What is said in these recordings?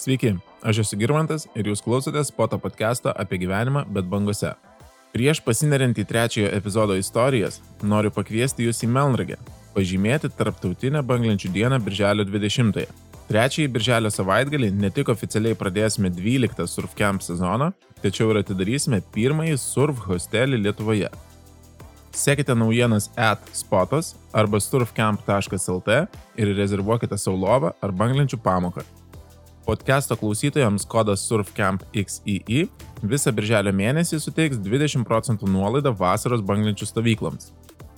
Sveiki, aš esu Girmantas ir jūs klausotės poto podcast'o apie gyvenimą, bet bangose. Prieš pasineriant į trečiojo epizodo istorijas, noriu pakviesti jūs į Melnragę, pažymėti Tarptautinę banglenčių dieną Birželio 20-ąją. Trečiąjį Birželio savaitgalį ne tik oficialiai pradėsime 12 surf camp sezoną, tačiau ir atidarysime pirmąjį surf hostelį Lietuvoje. Sekite naujienas at spotos arba surfcamp.lt ir rezervuokite saulovą ar banglenčių pamoką. Podcast'o klausytojams kodas SurfCampXII visą birželio mėnesį suteiks 20 procentų nuolaidą vasaros banglenčių stovykloms.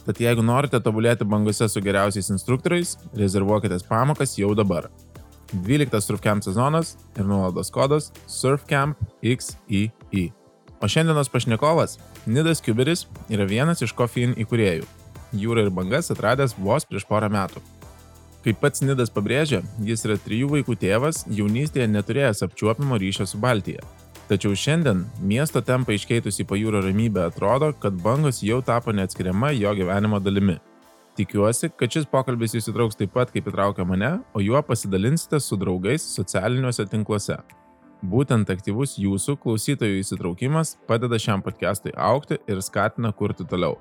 Tad jeigu norite tobulėti bangose su geriausiais instruktoriais, rezervuokite pamokas jau dabar. 12 SurfCamp sezonas ir nuolaidos kodas SurfCampXII. O šiandienos pašnekovas Nidas Kuberis yra vienas iš Coffeein įkūrėjų. Jūrą ir bangas atradęs vos prieš porą metų. Kaip pats Nidas pabrėžia, jis yra trijų vaikų tėvas, jaunystėje neturėjęs apčiuopimo ryšio su Baltija. Tačiau šiandien miesto tempą iškeitusi pajūro ramybę atrodo, kad bangos jau tapo neatskiriama jo gyvenimo dalimi. Tikiuosi, kad šis pokalbis jūs įtrauks taip pat, kaip įtraukia mane, o juo pasidalinsite su draugais socialiniuose tinkluose. Būtent aktyvus jūsų klausytojų įsitraukimas padeda šiam podcastui aukti ir skatina kurti toliau.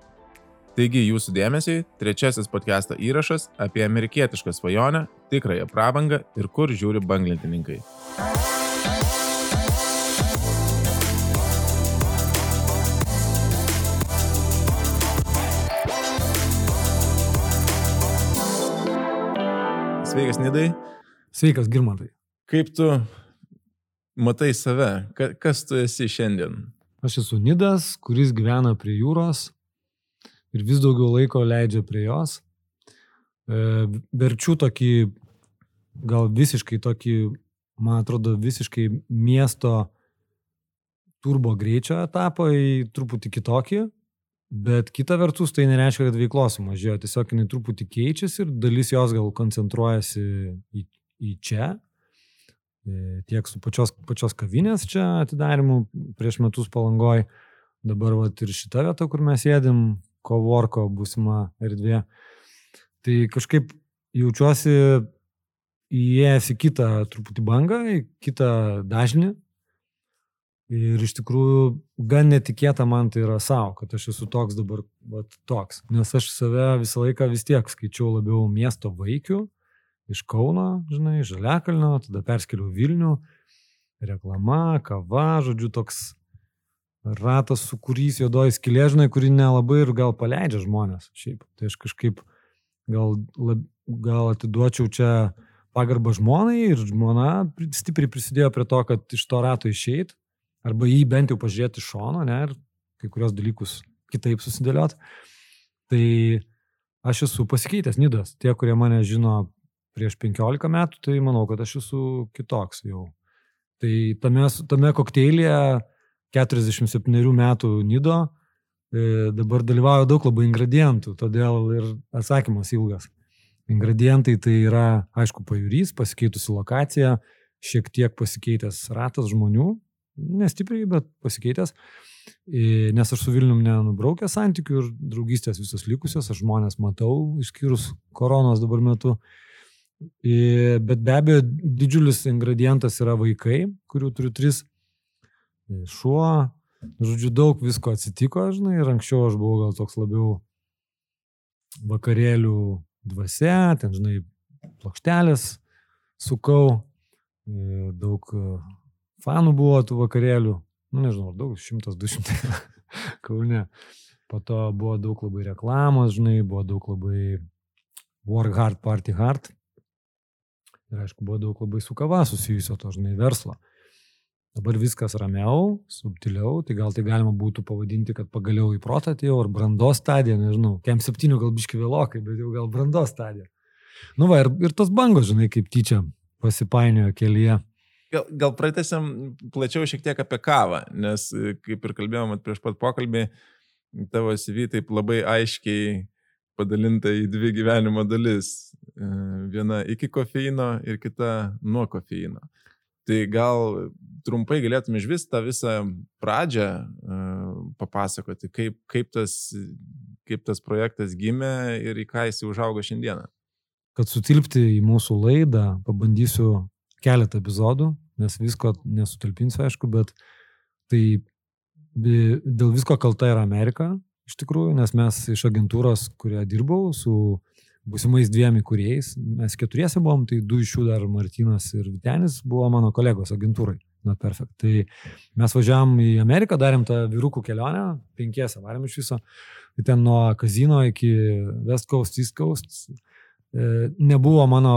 Taigi jūsų dėmesiai trečiasis podcast'o įrašas apie amerikietišką svajonę, tikrąją prabangą ir kur žiūri banglentininkai. Sveikas, Nidai. Sveikas, Girmantai. Kaip tu matai save? Kas tu esi šiandien? Aš esu Nidas, kuris gyvena prie jūros, ir vis daugiau laiko leidžia prie jos. E, verčiu tokį, gal visiškai tokį, man atrodo, visiškai miesto turbo greičio etapą į truputį kitokį, bet kita vertus tai nereiškia, kad veiklos sumažėjo, tiesiog jinai truputį keičiasi ir dalis jos gal koncentruojasi į, į čia, e, tiek su pačios, pačios kavinės čia atidarimu prieš metus palangoj, dabar vat, ir šita vieta, kur mes sėdim, kovorko būsima erdvė. Tai kažkaip jaučiuosi įėjęs į kitą truputį bangą, į kitą dažnį. Ir iš tikrųjų gan netikėta man tai yra savo, kad aš esu toks dabar, vat, toks. Nes aš save visą laiką vis tiek skaičiau labiau miesto vaikių, iš Kauno, žinai, Žaliakalnio, tada perskeliau Vilnių, reklama, kava, žodžiu, toks ratas sukūrys juodoji skylė, žinai, kuri nelabai ir gal paleidžia žmonės. Šiaip, tai aš kažkaip gal, lab, gal atiduočiau čia pagarbą žmonai ir žmona stipriai prisidėjo prie to, kad iš to rato išeit, arba jį bent jau pažiūrėti iš šono, ne, ir kai kurios dalykus kitaip susidėliot. Tai aš esu pasikeitęs, Nidas. Tie, kurie mane žino prieš 15 metų, tai manau, kad aš esu kitoks jau. Tai tame, tame kokteilyje 47 metų Nido, e, dabar dalyvauja daug labai ingredientų, todėl ir atsakymas ilgas. Ingredientai tai yra, aišku, pajūrys, pasikeitusi lokacija, šiek tiek pasikeitęs ratas žmonių, nestipriai, bet pasikeitęs, e, nes aš su Vilnium nenubraukęs santykių ir draugystės visos likusios, aš žmonės matau, išskyrus koronos dabar metu. E, bet be abejo, didžiulis ingredientas yra vaikai, kurių turiu tris šuo. Žodžiu, daug visko atsitiko, žinai, ir anksčiau aš buvau gal toks labiau vakarėlių dvasia, ten, žinai, plokštelės sukau, daug e, fanų buvo tų vakarėlių, nu nežinau, daug, šimtas, du šimtai kaune. Po to buvo daug labai reklamos, žinai, buvo daug labai work hard, party hard. Ir aišku, buvo daug labai su kava susijusio to, žinai, verslo. Dabar viskas ramiau, subtiliau, tai gal tai galima būtų pavadinti, kad pagaliau į protą atėjau, ar brandos stadija, nežinau, kem septynių gal biški vėlokai, bet jau gal brandos stadija. Nu va, ir, ir tos bangos, žinai, kaip tyčia pasipainiojo kelyje. Gal, gal pratęsiam plačiau šiek tiek apie kavą, nes kaip ir kalbėjom prieš pat pokalbį, tavo CV taip labai aiškiai padalinta į dvi gyvenimo dalis. E, viena iki kofeino ir kita nuo kofeino. Tai gal trumpai galėtum iš vis tą visą pradžią uh, papasakoti, kaip, kaip, tas, kaip tas projektas gimė ir į ką jis užaugo šiandieną. Kad sutilpti į mūsų laidą, pabandysiu keletą epizodų, nes visko nesutalpinsiu, aišku, bet tai dėl visko kalta yra Amerika, iš tikrųjų, nes mes iš agentūros, kurioje dirbau, su būsimais dviem įkūrėjais, mes keturiese buvom, tai du iš jų dar Martinas ir Vitenis buvo mano kolegos agentūrai. Not perfect. Tai mes važiavam į Ameriką, darėm tą vyrukų kelionę, penkiese varėm iš viso. Tai ten nuo kazino iki West Coast, East Coast. E, nebuvo mano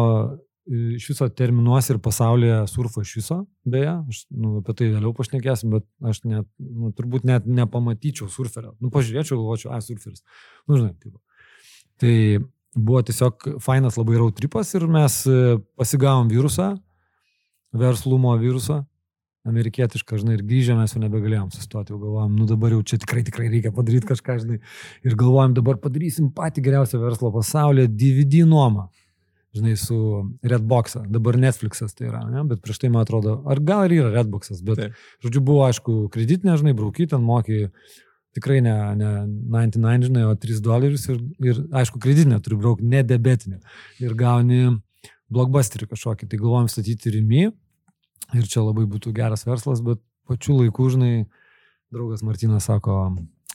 e, iš viso terminuose ir pasaulyje surfo iš viso, beje, aš nu, apie tai vėliau pašnekėsim, bet aš net, nu, turbūt net nepamatyčiau surferio. Nu, pažiūrėčiau, galvočiau, a, surferis. Nu, žinai, taip. Tai buvo tiesiog fainas labai rautripas ir mes e, pasigavom virusą, verslumo virusą amerikietišką, žinai, ir grįžę mes jau nebegalėjom sustoti, jau galvojom, nu dabar jau čia tikrai, tikrai reikia padaryti kažką, žinai, ir galvojom, dabar padarysim patį geriausią verslo pasaulyje, DVD nuomą, žinai, su Redbox'ą, dabar Netflix'as tai yra, ne? bet prieš tai man atrodo, ar gal ir yra Redbox'as, bet, Taip. žodžiu, buvo, aišku, kreditinė, žinai, brauky, ten mokė tikrai ne, ne 99, žinai, o 3 dolerius ir, ir aišku, kreditinė turi braukti, ne debetinė. Ir gauni blockbusterį kažkokį, tai galvojom statyti rimi, ir čia labai būtų geras verslas, bet pačiu laiku, žinai, draugas Martinas sako,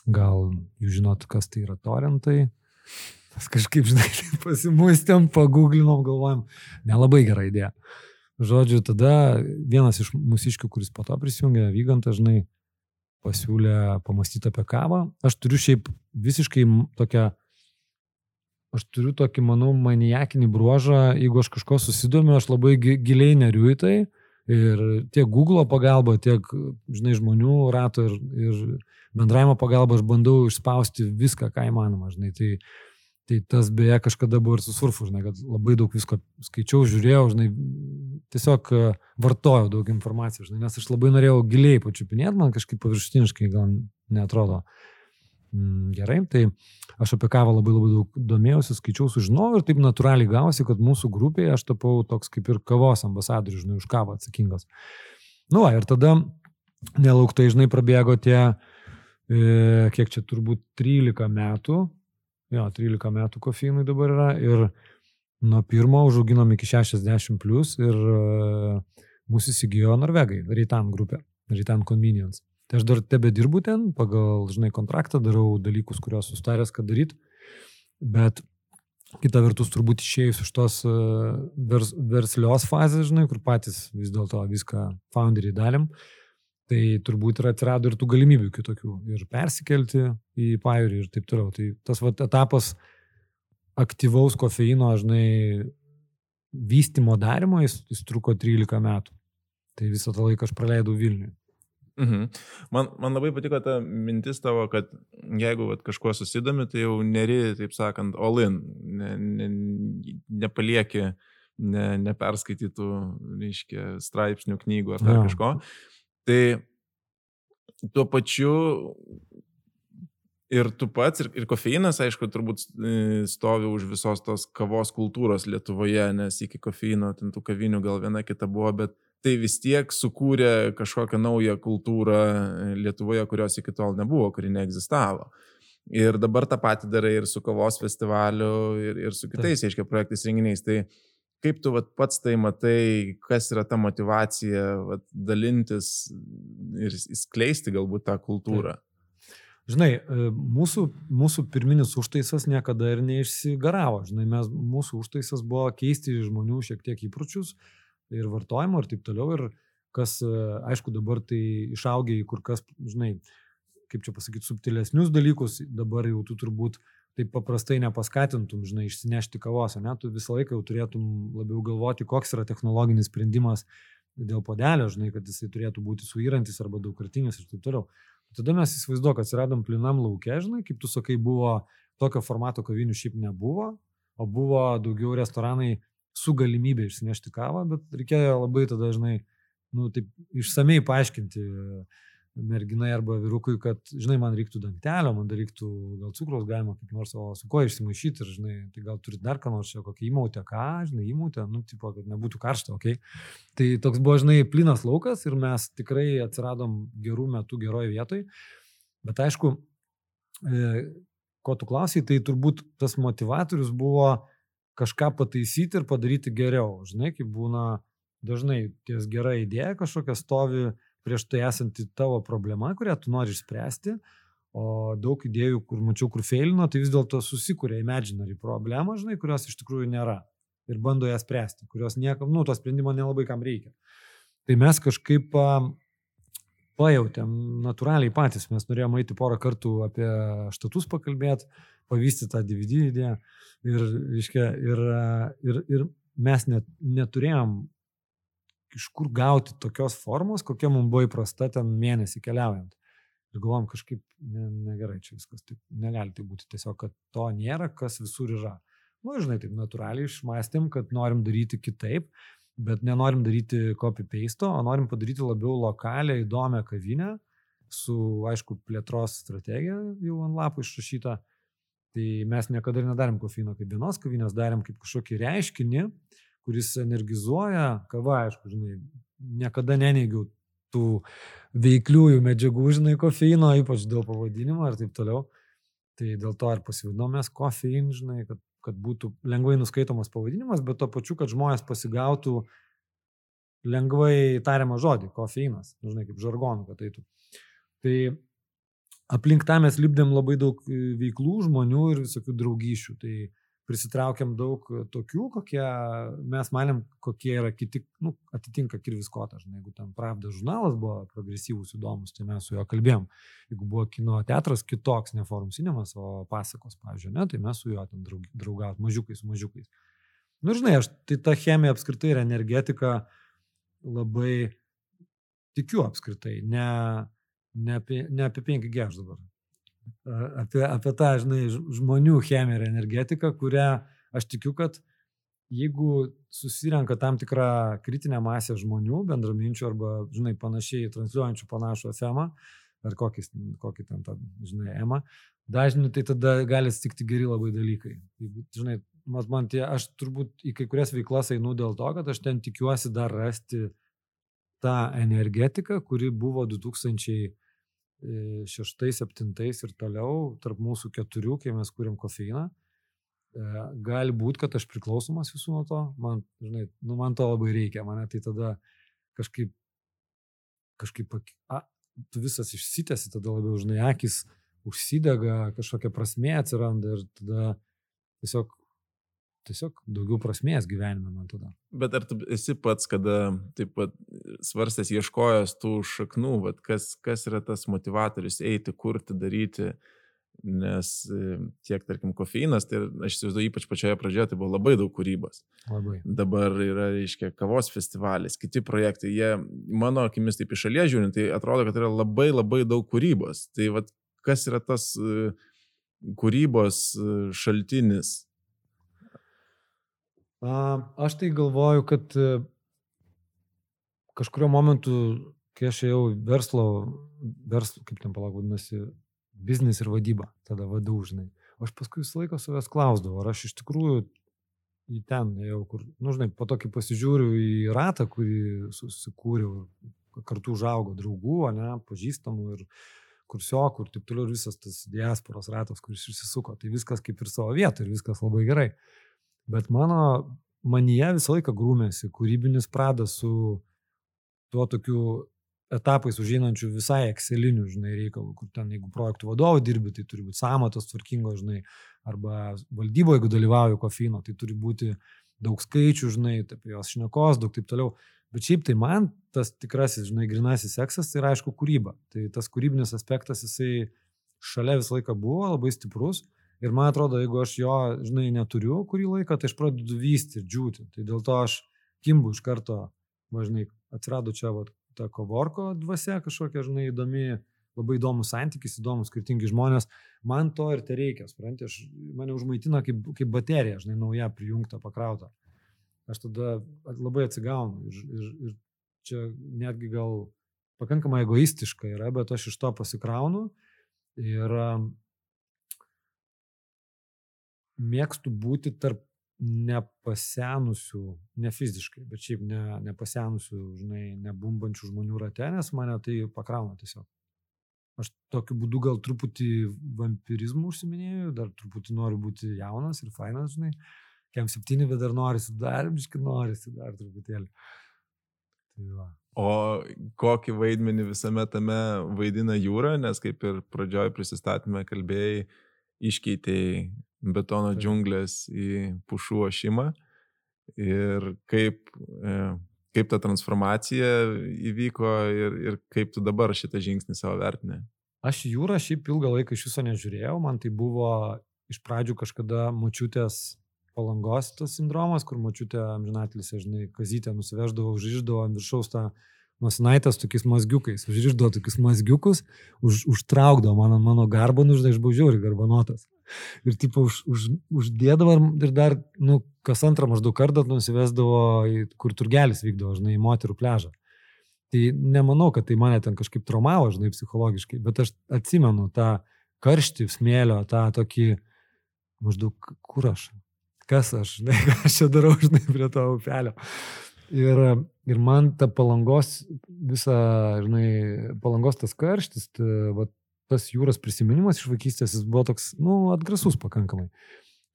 gal jūs žinot, kas tai yra torentai. Tas kažkaip, žinai, pasimuistėm, pagooglinom, galvojom, nelabai gera idėja. Žodžiu, tada vienas iš mūsiškių, kuris po to prisijungė, Vygantas, žinai, pasiūlė pamastyti apie kavą. Aš turiu šiaip visiškai tokią, aš turiu tokį, manau, maniakinį bruožą, jeigu aš kažko susidomiu, aš labai giliai neriu į tai Ir tiek Google pagalba, tiek, žinai, žmonių rato ir, ir bendravimo pagalba aš bandau išspausti viską, ką įmanoma, žinai. Tai, tai tas beje kažkada buvo ir su surfu, žinai, kad labai daug visko skaičiau, žiūrėjau, žinai, tiesiog e, vartojau daug informacijos, žinai, nes aš labai norėjau giliai pačiupinėti, man kažkaip paviršutiniškai gal netrodo mm, gerai. Tai aš apie kavą labai labai daug domėjausi, skaičiau, sužinojau ir taip natūraliai gavosi, kad mūsų grupėje aš tapau toks kaip ir kavos ambasadorius, žinai, už kavą atsakingas. Nu, va, ir tada nelauktai, žinai, prabėgo tie, e, kiek čia turbūt 13 metų, jo, 13 metų kofeinui dabar yra ir nuo pirmo užauginom iki 60 plus ir e, mūsų įsigijo Norvegai, Reitan grupė, Reitan Convenience. Tai aš dar tebe dirbu ten, pagal, žinai, kontraktą darau dalykus, kuriuos sustaręs, kad daryt, bet kita vertus turbūt išėjus iš tos e, vers, verslios fazės, žinai, kur patys vis dėlto viską founderiai dalim, tai turbūt ir atsirado ir tų galimybių kitokių ir persikelti į pajūrį ir taip toliau. Tai tas vat, etapas aktyvaus kofeino, žinai, vystimo darimo, jis, jis truko 13 metų. Tai visą tą laiką aš praleidau Vilniuje. Mhm. Man, man labai patiko ta mintis tavo, kad jeigu vat, kažkuo susidomi, tai jau neri, taip sakant, all-in, ne, ne, nepalieki ne, neperskaitytų, reiškia, straipsnių, knygų ar dar ja. kažko. Tai tuo pačiu ir tu pats, ir, ir kofeinas, aišku, turbūt stovi už visos tos kavos kultūros Lietuvoje, nes iki kofeino, ten tų kavinių gal viena kita buvo, bet tai vis tiek sukūrė kažkokią naują kultūrą Lietuvoje, kurios iki tol nebuvo, kuri neegzistavo. Ir dabar tą patį darai ir su kavos festivaliu, ir, ir su kitais, aiškiai, projektais renginiais. Tai kaip tu vat, pats tai matai, kas yra ta motivacija vat, dalintis ir skleisti galbūt tą kultūrą? Taip. Žinai, e, mūsų, mūsų pirminis užtaisas niekada ir neišsigaravo. Žinai, mes, mūsų užtaisas buvo keisti žmonių šiek tiek įpročius, uh, ir vartojimo ir taip toliau. Ir kas, e, aišku, dabar tai išaugia į kur kas, žinai, kaip čia pasakyti, subtilesnius dalykus, dabar jau tu turbūt taip paprastai nepaskatintum, žinai, išsinešti kavos, ne, tu visą laiką jau turėtum labiau galvoti, koks yra technologinis sprendimas dėl podelio, žinai, kad jisai turėtų būti suyrantis arba daugkartinis ir taip toliau. Tada mes įsivaizduoju, kad atsiradom plinam laukia, žinai, kaip tu sakai, buvo tokio formato kavinių šiaip nebuvo, o buvo daugiau restoranai su galimybė išsinešti kavą, bet reikėjo labai tada dažnai, nu, taip išsamei paaiškinti merginai arba vyrukui, kad, žinai, man reiktų dangtelio, man reiktų gal cukraus galima kaip nors, o su kuo išsimaišyti ir, žinai, tai gal turit dar ką nors kokią įmautę, ką, žinai, įmautę, nu, tipo, kad nebūtų karšta, okei. Okay? Tai toks buvo, žinai, plinas laukas ir mes tikrai atsiradom gerų metų geroje vietoje, bet aišku, e, ko tu klausai, tai turbūt tas motivatorius buvo kažką pataisyti ir padaryti geriau. Žinai, kaip būna dažnai ties gera idėja kažkokia stovi prieš tai esanti tavo problema, kurią tu nori išspręsti, o daug idėjų, kur mačiau, kur feilino, tai vis dėlto susikūrė imaginary problemą, žinai, kurios iš tikrųjų nėra. Ir bando ją spręsti, kurios niekam, nu, to sprendimo nelabai kam reikia. Tai mes kažkaip pajautėm natūraliai patys, mes norėjome eiti porą kartų apie štatus pakalbėti, pavystyti tą DVD idėją ir, reiškia, ir, ir, ir mes net, neturėjom iš kur gauti tokios formos, kokia mums buvo įprasta ten mėnesį keliaujant. Ir galvom kažkaip ne, negerai čia viskas, taip, negali tai būti tiesiog, kad to nėra, kas visur yra. Na, nu, žinai, taip natūraliai išmastėm, kad norim daryti kitaip, bet nenorim daryti copy-paste, o norim padaryti labiau lokalią, įdomią kavinę su, aišku, plėtros strategija jau ant lapų išrašyta. Tai mes niekada nedarėm kofeino kaip vienos kavinės, darėm kaip kažkokį reiškinį, kuris energizuoja, kava, aišku, žinai, niekada neneigiau tų veikliųjų medžiagų, žinai, kofeino, ypač dėl pavadinimo ir taip toliau. Tai dėl to ir pasivadinomės kofein, žinai, kad kad būtų lengvai nuskaitomas pavadinimas, bet to pačiu, kad žmonės pasigautų lengvai tariamą žodį, kofeinas, nu, žinai, kaip žargonų, kad eitų. Tai aplink tą mes lipdėm labai daug e, veiklų žmonių ir visokių draugyšių. Tai prisitraukiam daug tokių, kokie mes manėm, kokie yra kiti, nu, atitinka kirviskotą, žinai, jeigu ten Pravda žurnalas buvo progresyvus, įdomus, tai mes su juo kalbėjom. Jeigu buvo kino teatras kitoks, ne forum cinemas, o pasakos, pavyzdžiui, ne, tai mes su juo ten draug, draugaut, mažiukais, mažiukais. Na, nu, žinai, aš tai ta chemija apskritai ir energetika labai tikiu apskritai, ne, ne, apie, ne apie 5G aš dabar apie, apie tą, žinai, žmonių chemiją ir energetiką, kurią aš tikiu, kad jeigu susirenka tam tikra kritinė masė žmonių, bendraminčių arba, žinai, panašiai transliuojančių panašų FM ar kokį, kokį ten, tą, žinai, EMA, dažnai tai tada gali stikti geri labai dalykai. Jeigu, žinai, man, man tie, aš turbūt į kai kurias veiklas einu dėl to, kad aš ten tikiuosi dar rasti tą energetiką, kuri buvo 2000 šeštais, septintais ir toliau, tarp mūsų keturių, kai mes kūrėm kofeiną. E, gali būti, kad aš priklausomas visų nuo to, man, žinai, nu, man to labai reikia, mane tai tada kažkaip, kažkaip, a, tu visas išsitęsi, tada labiau, žinai, akis užsidega, kažkokia prasme atsiranda ir tada tiesiog tiesiog daugiau prasmės gyvenime man tada. Bet ar tu esi pats, kada taip pat svarstęs, ieškojęs tų šaknų, vat, kas, kas yra tas motivatorius eiti, kurti, daryti, nes tiek, tarkim, kofeinas, tai aš įsivaizduoju, ypač pačioje pradžioje, tai buvo labai daug kūrybos. Labai. Dabar yra, reiškia, kavos festivalis, kiti projektai, jie, mano akimis taip iš šalies žiūrint, tai atrodo, kad yra labai labai daug kūrybos. Tai vat, kas yra tas e, kūrybos e, šaltinis? Aš tai galvoju, kad e, kažkurio momentu, kai aš ėjau verslo, verslo kaip ten palauk vadinasi, biznis ir vadyba, tada vadau, žinai. Aš paskui visą laiką savęs klausdavau, ar aš iš tikrųjų į ten ėjau, kur, nu, žinai, po tokį pasižiūriu į ratą, kurį susikūriau, kartu užaugo draugų, ne, pažįstamų ir kursiokų ir taip toliau, ir visas tas diasporos ratas, kuris išsisuko, tai viskas kaip ir savo vietoje ir viskas labai gerai. Bet mano manyje visą laiką grūmėsi kūrybinis pradas su tuo tokiu etapais užeinančių visai ekselinių, žinai, reikalų, kur ten, jeigu projektų vadovų dirbi, tai turi būti samatos tvarkingos, žinai, arba valdybo, jeigu dalyvauju kofeino, tai turi būti daug skaičių, žinai, apie jos šnekos, daug taip toliau. Bet šiaip tai man tas tikrasis, žinai, grinasis seksas tai yra aišku kūryba. Tai tas kūrybinis aspektas, jisai šalia visą laiką buvo labai stiprus. Ir man atrodo, jeigu aš jo, žinai, neturiu kurį laiką, tai aš pradedu vysti ir džiūti. Tai dėl to aš kimbu iš karto, važinai, atsirado čia va, ta kovorko dvasia kažkokia, žinai, įdomi, labai įdomus santykis, įdomus skirtingi žmonės. Man to ir tai reikia, suprantate, mane užmaitina kaip, kaip baterija, žinai, nauja prijungta, pakrauta. Aš tada labai atsigaunu ir, ir, ir čia netgi gal pakankamai egoistiška yra, bet aš iš to pasikraunu ir mėgstu būti tarp nepasenusių, ne fiziškai, bet šiaip ne, nepasenusių, žinai, nebumbančių žmonių rate, nes mane tai pakrauna tiesiog. Aš tokiu būdu gal truputį vampirizmų užsiminėjau, dar truputį noriu būti jaunas ir fainas, žinai. Kem septyni, bet dar norisi, dar biški norisi, dar truputėlį. Tai va. O kokį vaidmenį visame tame vaidina jūra, nes kaip ir pradžioj prisistatymę kalbėjai, iškeitėjai betono džiunglės į pušų ošimą ir kaip, e, kaip ta transformacija įvyko ir, ir kaip tu dabar šitą žingsnį savo vertinė. Aš jūrą šiaip ilgą laiką iš viso nežiūrėjau, man tai buvo iš pradžių kažkada močiutės palangos tas sindromas, kur močiutė amžinatelis, žinai, kazytę nusiveždavo, užriždavo ant viršaus tą nosinaitės tokiais mazgiukais, užriždavo tokius mazgiukus, už, užtraukdavo man ant mano garbanų, žinai, aš buvau žiauri garbanotas. Ir tipo už, už, uždėdavo ir dar, nu, kas antrą maždaug kartą nusivesdavo, į, kur turgelis vykdavo, žinai, į moterų pležą. Tai nemanau, kad tai mane ten kažkaip traumavo, žinai, psichologiškai, bet aš atsimenu tą karštį, smėlio, tą tokį, maždaug, kur aš, kas aš, žinai, ką aš čia darau, žinai, prie to upelio. Ir, ir man ta palangos, visa, žinai, palangos tas karštis, ta, va, tas jūros prisiminimas iš vaikystės, jis buvo toks, nu, atgrasus pakankamai.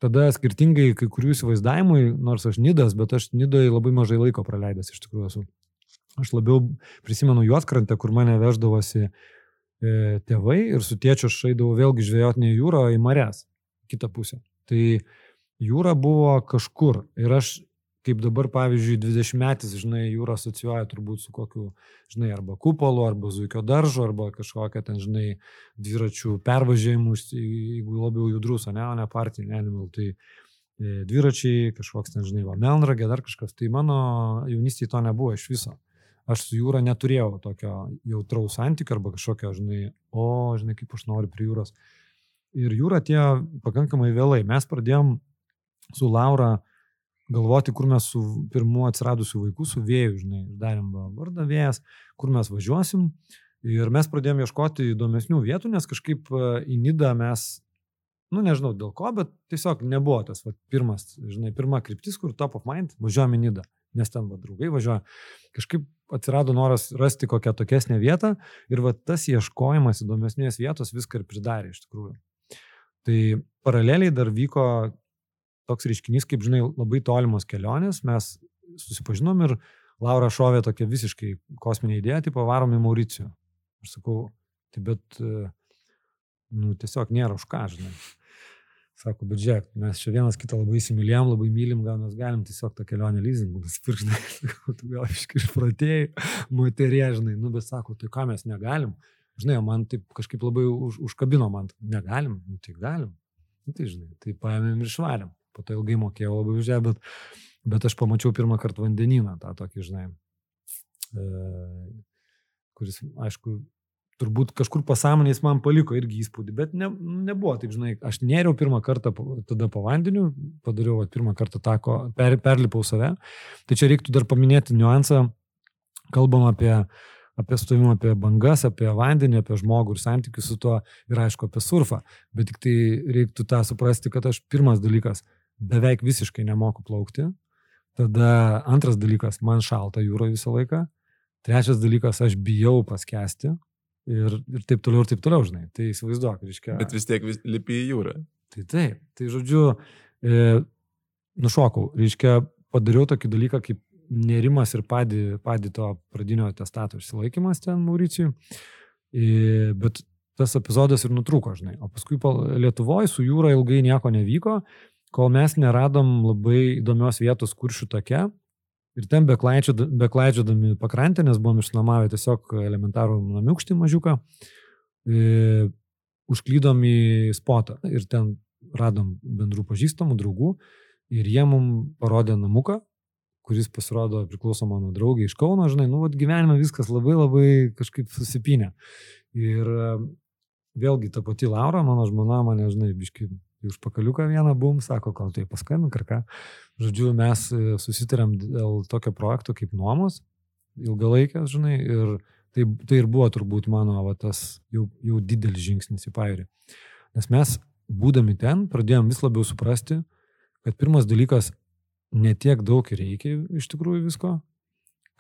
Tada skirtingai kai kurių įsivaizdavimui, nors aš nidas, bet aš nidoje labai mažai laiko praleidęs iš tikrųjų esu. Aš labiau prisimenu juoskrantę, kur mane veždavosi e, tėvai ir su tėčiu aš eidavau vėlgi žvejoti ne jūrą, į Marės, kitą pusę. Tai jūra buvo kažkur ir aš kaip dabar, pavyzdžiui, 20 metais, žinai, jūra asocijuoja turbūt su kokiu, žinai, arba kupolu, arba zuikio daržu, arba kažkokia ten, žinai, dviračių pervažiavimu, jeigu labiau judrus, o ne, o ne partijai, animal, tai e, dviračiai, kažkoks ten, žinai, va, melnragė, dar kažkas, tai mano jaunystėje to nebuvo iš viso. Aš su jūra neturėjau tokio jautraus santykio arba kažkokio, žinai, o, žinai, kaip aš noriu prie jūros. Ir jūra atėjo pakankamai vėlai. Mes pradėjom su Laura galvoti, kur mes su pirmu atsiradusiu vaiku, su vėju, žinai, darėm vardą vėjas, kur mes važiuosim. Ir mes pradėjome ieškoti įdomesnių vietų, nes kažkaip e, į Nidą mes, nu nežinau dėl ko, bet tiesiog nebuvo tas va, pirmas, žinai, pirma kryptis, kur top of mind, važiuojame į Nidą, nes ten va, draugai važiuoja. Kažkaip atsirado noras rasti kokią tokesnę vietą ir va, tas ieškojimas įdomesnės vietos viską ir pridarė iš tikrųjų. Tai paraleliai dar vyko toks reiškinys, kaip žinai, labai tolimos kelionės, mes susipažinom ir Laura šovė tokia visiškai kosminė idėja, tipo varom į Mauricijų. Aš sakau, tai bet, nu, tiesiog nėra už ką, žinai. Sako, bet žiūrėk, mes čia vienas kitą labai įsimylėjom, labai mylim, gal mes galim tiesiog tą kelionę leasingų nusipirkti, žinai, tu gal išprotėjai, moterė, žinai, nu, bet sako, tai ką mes negalim. Žinai, man taip kažkaip labai už, užkabino, man negalim, nu, tai galim. Nu, tai žinai, tai paėmėm ir išvarėm po to ilgai mokėjau labai už ją, bet, bet aš pamačiau pirmą kartą vandenyną, tą tokį, žinai, e, kuris, aišku, turbūt kažkur pasąmonės man paliko irgi įspūdį, bet ne, nebuvo, taip žinai, aš nėriau pirmą kartą tada po vandeniu, padariau at, pirmą kartą tako, per, perlipau save. Tai čia reiktų dar paminėti niuansą, kalbam apie apie stovimą, apie bangas, apie vandenį, apie žmogų ir santykius su tuo ir aišku apie surfą. Bet tik tai reiktų tą suprasti, kad aš pirmas dalykas, beveik visiškai nemoku plaukti. Tada antras dalykas, man šalta jūra visą laiką. Trečias dalykas, aš bijau paskesti. Ir, ir taip toliau, ir taip toliau, žinai. Tai įsivaizduok, reiškia. Bet vis tiek vis lipi į jūrą. Tai taip. Tai žodžiu, e, nušokau. Reiškia, padariau tokį dalyką kaip nerimas ir padį, padį to pradinio testato išsilaikimas ten Mauricijui. E, bet tas epizodas ir nutrūko, žinai. O paskui Lietuvoje su jūra ilgai nieko nevyko kol mes neradom labai įdomios vietos kuršių tokia. Ir ten beklaidžiodami pakrantę, nes buvom išnuomavę tiesiog elementarų namiukštį mažiuką, e, užklydom į spotą ir ten radom bendrų pažįstamų draugų ir jie mums parodė namuką, kuris pasirodo priklauso mano draugiai iš Kauno, žinai, nu, vat, gyvenime viskas labai labai kažkaip susipinė. Ir vėlgi ta pati Laura, mano žmona, mane, žinai, biškai į užpakaliuką vieną bum, sako, gal tai paskambink ar ką. Žodžiu, mes e, susitarėm dėl tokio projekto kaip nuomos, ilgalaikės, žinai, ir tai, tai ir buvo turbūt mano va, tas jau, jau didelis žingsnis į pairį. Nes mes, būdami ten, pradėjom vis labiau suprasti, kad pirmas dalykas, netiek daug reikia iš tikrųjų visko,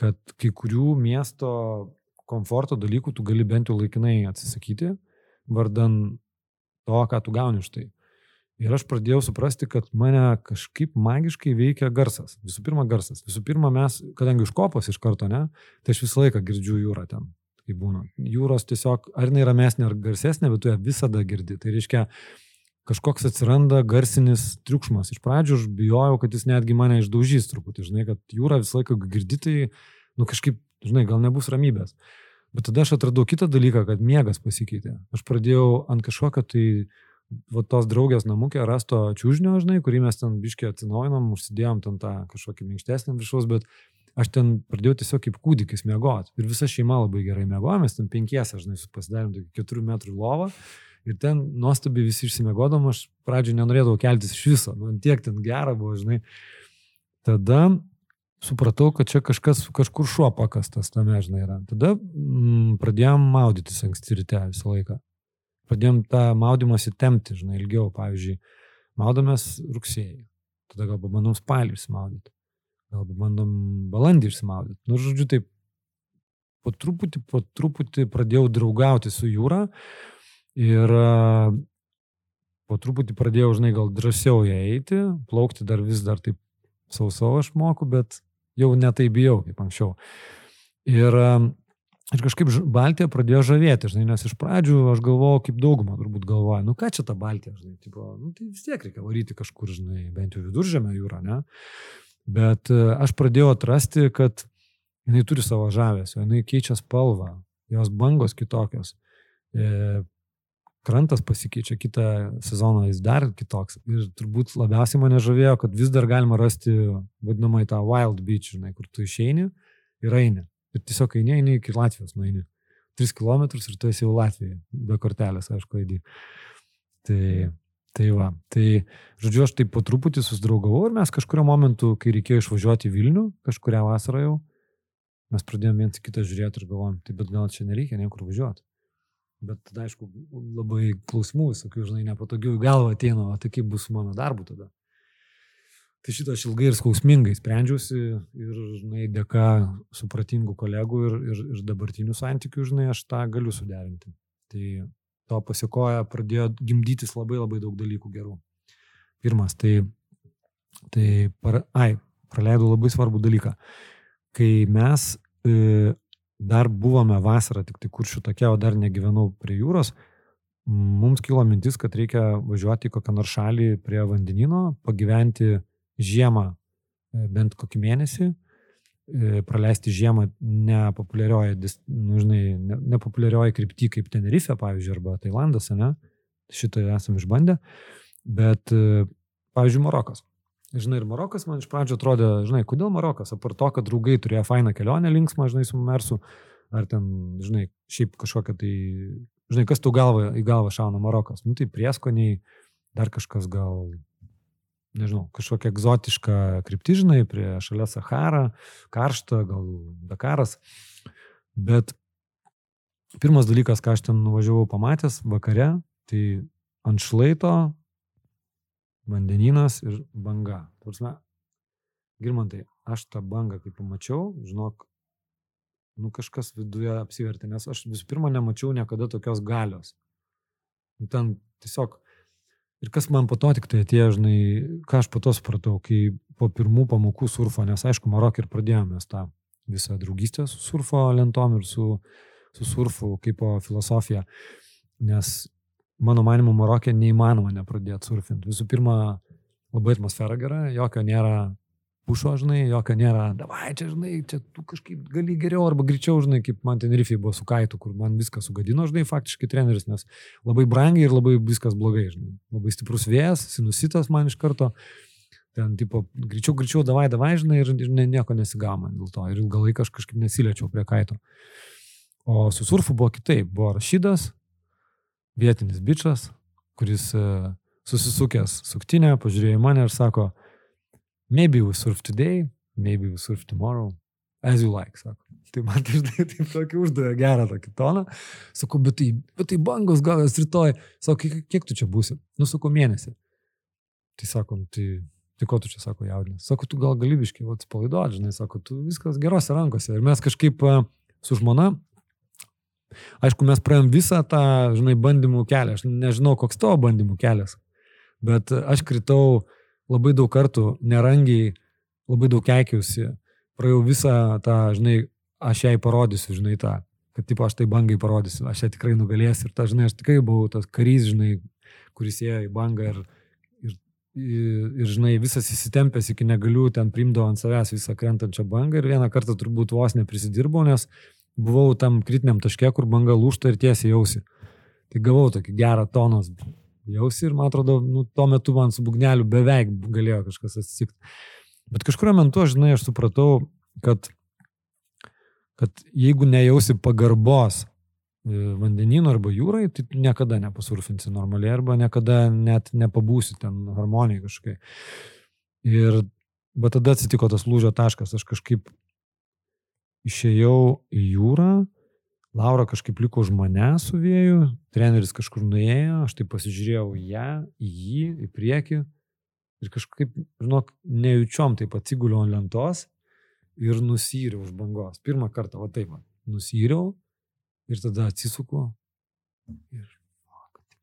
kad kai kurių miesto komforto dalykų tu gali bent jau laikinai atsisakyti, vardan to, ką tu gauni už tai. Ir aš pradėjau suprasti, kad mane kažkaip magiškai veikia garsas. Visų pirma, garsas. Visų pirma, mes, kadangi iš kopos iš karto, ne, tai aš visą laiką girdžiu jūrą ten, kai būna. Jūros tiesiog, ar jinai ramesnė, ar garsesnė, bet tu ją visada girdi. Tai reiškia, kažkoks atsiranda garsinis triukšmas. Iš pradžių aš bijojau, kad jis netgi mane išdaužys truputį, žinai, kad jūra visą laiką girdi, tai, nu kažkaip, žinai, gal nebus ramybės. Bet tada aš atradau kitą dalyką, kad miegas pasikeitė. Aš pradėjau ant kažkokio tai va, tos draugės namukė rasto čiūžnio, žinai, kurį mes ten biškiai atsinaujinom, užsidėjom ten tą kažkokį minkštesnį viršaus, bet aš ten pradėjau tiesiog kaip kūdikis miegoti. Ir visa šeima labai gerai miegojo, mes ten penkiese, žinai, pasidarėm tokį keturių metrų lovą. Ir ten nuostabiai visi išsimiegodom, aš pradžioje nenorėdavau keltis iš viso, man nu, tiek ten gera buvo, žinai. Tada supratau, kad čia kažkas, kažkur šuo pakastas tame, žinai, yra. Tada mm, pradėjom maudytis anksti ryte visą laiką pradėjom tą maudymąsi temti, žinai, ilgiau, pavyzdžiui, maudomės rugsėjai, tada gal pabandom spalį išsimaudyti, gal pabandom balandį išsimaudyti. Nu, žodžiu, taip, po truputį, po truputį pradėjau draugauti su jūra. Ir po truputį pradėjau, žinai, gal drąsiau ją eiti, plaukti dar vis dar taip sausau aš moku, bet jau netai bijau kaip anksčiau. Ir Ir kažkaip Baltija pradėjo žavėti, žinai, nes iš pradžių aš galvojau, kaip dauguma turbūt galvoja, nu ką čia ta Baltija, žinai, tipo, nu, tai vis tiek reikia varyti kažkur, žinai, bent jau viduržėmę jūrą, ne? Bet e, aš pradėjau atrasti, kad jinai turi savo žavesio, jinai keičia spalvą, jos bangos kitokios, e, krantas pasikeičia kitą sezoną, jis dar kitoks. Ir turbūt labiausiai mane žavėjo, kad vis dar galima rasti vadinamai tą wild beach, žinai, kur tu išeini ir eini. Ir tiesiog eini, eini iki Latvijos, nueini. 3 km ir tu esi jau Latvijoje, be kortelės, aišku, eidį. Tai, tai va, tai, žodžiu, aš taip po truputį susidraugavau ir mes kažkurio momentu, kai reikėjo išvažiuoti į Vilnių, kažkuria vasarą jau, mes pradėjome viens kitą žiūrėti ir galvojom, tai bet gal čia nereikia niekur važiuoti. Bet tada, aišku, labai klausimų visokių, žinai, nepatogių į galvą ateina, o tai kaip bus su mano darbu tada. Tai šitą aš ilgai ir skausmingai sprendžiausi ir, žinai, dėka supratingų kolegų ir, ir, ir dabartinių santykių, žinai, aš tą galiu suderinti. Tai to pasikoja pradėjo gimdytis labai labai daug dalykų gerų. Pirmas, tai, tai para, ai, praleidau labai svarbų dalyką. Kai mes e, dar buvome vasarą, tik tai kuršių tokia, o dar negyvenau prie jūros, mums kilo mintis, kad reikia važiuoti į kokią nors šalį prie vandenino, pagyventi žiemą e, bent kokį mėnesį, e, praleisti žiemą nepopuliarioje, nu, žinai, nepopuliarioje krypti kaip Tenerife, pavyzdžiui, arba Tailandas, ne? Šitą esame išbandę. Bet, e, pavyzdžiui, Marokas. Žinai, ir Marokas man iš pradžio atrodė, žinai, kodėl Marokas, apart to, kad draugai turėjo fainą kelionę linksmą, žinai, su Mersu, ar ten, žinai, šiaip kažkokia tai, žinai, kas tau galva, į galvą šauna Marokas. Nu tai prieskoniai, dar kažkas gal nežinau, kažkokia egzotiška krypti, žinai, prie šalia Sahara, karšta, gal Dakaras. Bet pirmas dalykas, ką aš ten nuvažiavau pamatęs vakare, tai ant šlaito vandeninas ir banga. Tursime, Girmantai, aš tą bangą, kai pamačiau, žinok, nu kažkas viduje apsivertė, nes aš visų pirma nemačiau niekada tokios galios. Ten tiesiog Ir kas man po to tik tai atėjo, žinai, ką aš po to supratau, kai po pirmų pamokų surfo, nes aišku, Marokė ir pradėjome tą visą draugystę su surfo lentom ir su, su surfu kaip po filosofiją, nes mano manimu Marokė neįmanoma nepradėti surfinti. Visų pirma, labai atmosfera gera, jokio nėra pušo, žinai, jokio nėra, davai, čia, žinai, čia tu kažkaip gali geriau arba greičiau, žinai, kaip man ten rifai buvo su kaitu, kur man viską sugadino, žinai, faktiškai treneris, nes labai brangiai ir labai viskas blogai, žinai. Labai stiprus vėjas, sinusitas man iš karto, ten, tipo, greičiau, greičiau, davai, davai, žinai, ir, ir ne, nieko nesigama dėl to. Ir ilgą laiką aš kažkaip nesiliečiau prie kaito. O su surfu buvo kitaip, buvo rašydas, vietinis bičias, kuris uh, susisukęs suktinę, pažiūrėjo į mane ir sako, maybe we surf today, maybe we surf tomorrow, as you like, sako. Tai man tai žinai, taip tokį uždavė gerą tokį toną. Sakau, bet tai, bet tai bangos gavęs rytoj. Sako, kiek, tu čia būsi? Nu, sakau, mėnesį. Tai sakom, tai, tai ko tu čia, sako, jaudinės? Sako, tu gal galybiškai, va, spalaiduot, žinai, sako, tu viskas gerose rankose. Ir mes kažkaip su žmona, aišku, mes praėjom visą tą, žinai, bandymų kelią. Aš nežinau, koks tavo bandymų kelias. Bet aš kritau labai daug kartų, nerangiai, labai daug keikiausi. Praėjau visą tą, žinai, aš jai parodysiu, žinai, tą, kad, tipo, aš tai bangai parodysiu, aš ją tikrai nugalėsiu. Ir ta, žinai, aš tikrai buvau tas karys, žinai, kuris ėjo į bangą ir, ir, ir, ir žinai, visas įsitempęs iki negaliu, ten primdavo ant savęs visą krentančią bangą ir vieną kartą turbūt vos neprisidirbau, nes buvau tam kritiniam taške, kur banga lūšta ir tiesiai jausi. Tai gavau tokį gerą tonos jausi ir man atrodo, nu, tuo metu man su bugneliu beveik galėjo kažkas atsitikti. Bet kažkurio metu, aš žinai, aš supratau, kad, kad jeigu nejausi pagarbos e, vandenino arba jūrai, tai niekada nepasurfinsi normaliai arba niekada net nepabūsi ten harmonijai kažkai. Ir bet tada atsitiko tas lūžio taškas, aš kažkaip išėjau į jūrą Laura kažkaip liko už mane su vėju, treneris kažkur nuėjo, aš tai pasižiūrėjau ją, į jį, į priekį ir kažkaip, žinok, nejučiom taip atsiguliau ant lentos ir nusyriau už bangos. Pirmą kartą, va taip, va, nusyriau ir tada atsisuku ir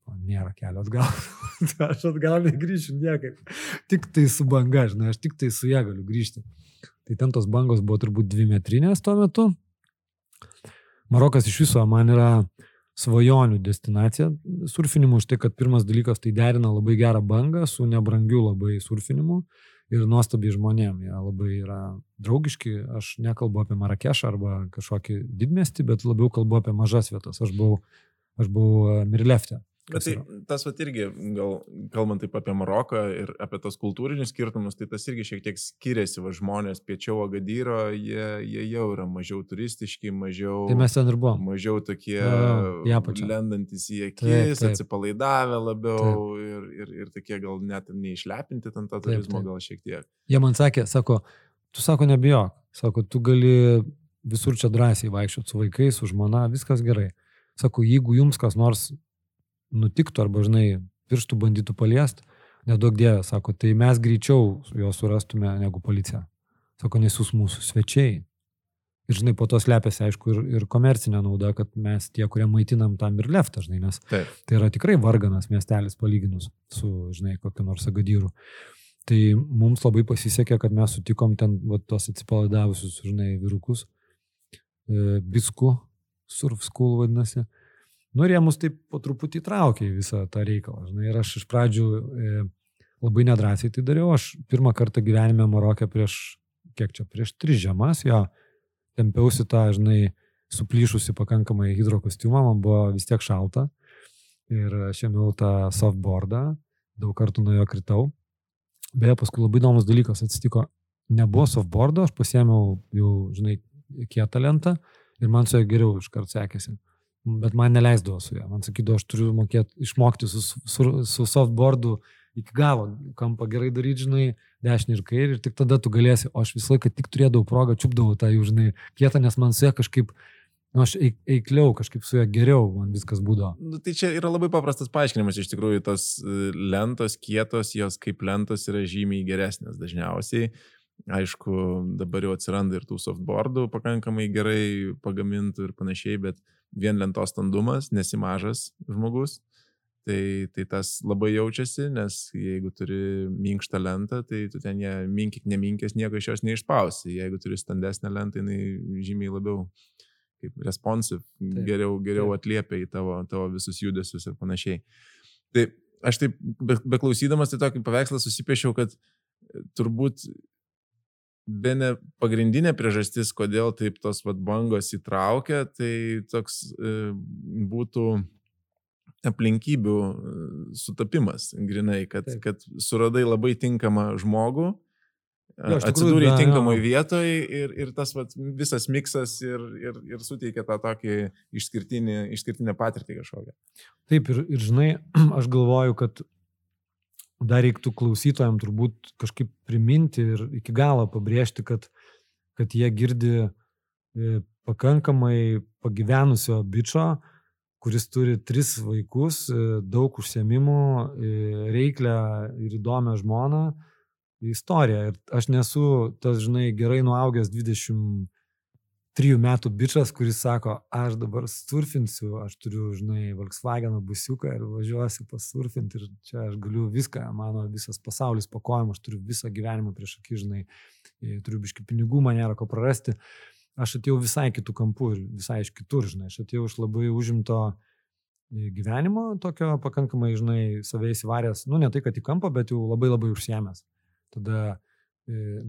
o, nėra kelio atgal. aš atgal negrįšiu niekaip. Tik tai su banga, žinai, aš tik tai su ją galiu grįžti. Tai ten tos bangos buvo turbūt dvi metrinės tuo metu. Marokas iš viso man yra svajonių destinacija surfinimu, už tai, kad pirmas dalykas tai derina labai gerą bangą su nebrangiu labai surfinimu ir nuostabiai žmonėm. Jie labai yra draugiški. Aš nekalbu apie Marakešą arba kažkokį didmestį, bet labiau kalbu apie mažas vietas. Aš buvau, aš buvau Mirlefte. Bet tai tas vat irgi, gal kalbant taip apie Maroką ir apie tos kultūrinius skirtumus, tai tas irgi šiek tiek skiriasi, va žmonės piečiau Agadyro, jie, jie jau yra mažiau turistiški, mažiau... Tai mes ten ir buvom. Mažiau tokie ja, lendantis į akis, taip, taip. atsipalaidavę labiau ir, ir, ir tokie gal net neišlepinti ten to turizmo gal šiek tiek. Jie man sakė, sako, tu sako nebijok, sako, tu gali visur čia drąsiai vaikščioti su vaikais, su žmona, viskas gerai. Sako, jeigu jums kas nors nutiktų arba, žinai, pirštų bandytų paliest, nedaug dievė, sako, tai mes greičiau juos surastume negu policija. Sako, nes jūs mūsų svečiai. Ir, žinai, po to slepiasi, aišku, ir, ir komercinė nauda, kad mes tie, kurie maitinam tam ir leftą, žinai, nes Taip. tai yra tikrai varganas miestelis palyginus su, žinai, kokiu nors agadyru. Tai mums labai pasisekė, kad mes sutikom ten va, tos atsipalaidavusius, žinai, virukus, e, bisku, surf school vadinasi. Nu ir jie mus taip po truputį traukė į visą tą reikalą. Žinai, ir aš iš pradžių e, labai nedrasiai tai dariau. Aš pirmą kartą gyvenime Marokė prieš, kiek čia, prieš tris žiemas, jo, tempiausi tą, žinai, suplyšusi pakankamai hidrokostiumą, man buvo vis tiek šalta. Ir aš ėmiau tą softboardą, daug kartų nuo jo kritau. Beje, paskui labai įdomus dalykas atsitiko. Nebuvo softboardo, aš pasiėmiau jau, žinai, kietą lentą ir man su juo geriau iškart sekėsi bet man neleisdavo su juo. Man sakydavo, aš turiu mokėti, išmokti su, su, su softboardu iki galo, kampą gerai daryti, žinai, dešinį ir kairį ir tik tada tu galėsi, o aš visą laiką tik turėdavau progą, čiupdavau tą jų, žinai, kietą, nes man su juo kažkaip, nu, aš eikliau, kažkaip su juo geriau, man viskas būdavo. Nu, tai čia yra labai paprastas paaiškinimas, iš tikrųjų, tos e, lentos kietos, jos kaip lentos yra žymiai geresnės dažniausiai. Aišku, dabar jau atsiranda ir tų softboardų pakankamai gerai pagamintų ir panašiai, bet vien lentos standumas, nesimažas žmogus, tai, tai tas labai jaučiasi, nes jeigu turi minkštą lentą, tai tu ten ją minkik, neminkęs, nieko iš jos neišspausi. Jeigu turi standesnę lentą, jinai žymiai labiau kaip responsive, taip, geriau, geriau taip. atliepia į tavo, tavo visus judesius ir panašiai. Tai aš taip, beklausydamas, be tai tokį paveikslą susipiešiau, kad turbūt Bene pagrindinė priežastis, kodėl taip tos vat, bangos įtraukia, tai toks e, būtų aplinkybių e, sutapimas, grinai, kad, Taip. kad suradai labai tinkamą žmogų, jo, atsidūrė tinkamoje vietoje ir, ir tas vat, visas miksas ir, ir, ir suteikia tą tokį išskirtinį, išskirtinę patirtį kažkokią. Taip, ir, ir žinai, aš galvoju, kad dar reiktų klausytojams turbūt kažkaip priminti ir iki galo pabrėžti, kad, kad jie girdi e, pakankamai pagyvenusio bičio, kuris turi tris vaikus, e, daug užsiemimų, e, reiklę ir įdomią žmoną istoriją. Ir aš nesu tas, žinai, gerai nuaugęs 20 trijų metų bičias, kuris sako, aš dabar surfinsiu, aš turiu, žinai, Volkswagen busiuką ir važiuosiu pasurfinti ir čia aš galiu viską, mano visas pasaulis pakojam, aš turiu visą gyvenimą prieš akį, žinai, turiu biški pinigų, man nėra ko prarasti. Aš atėjau visai kitų kampų ir visai iš kitur, žinai, aš atėjau iš labai užimto gyvenimo, tokio pakankamai, žinai, savai įsivaręs, nu ne tai, kad į kampą, bet jau labai labai užsiemęs. Tada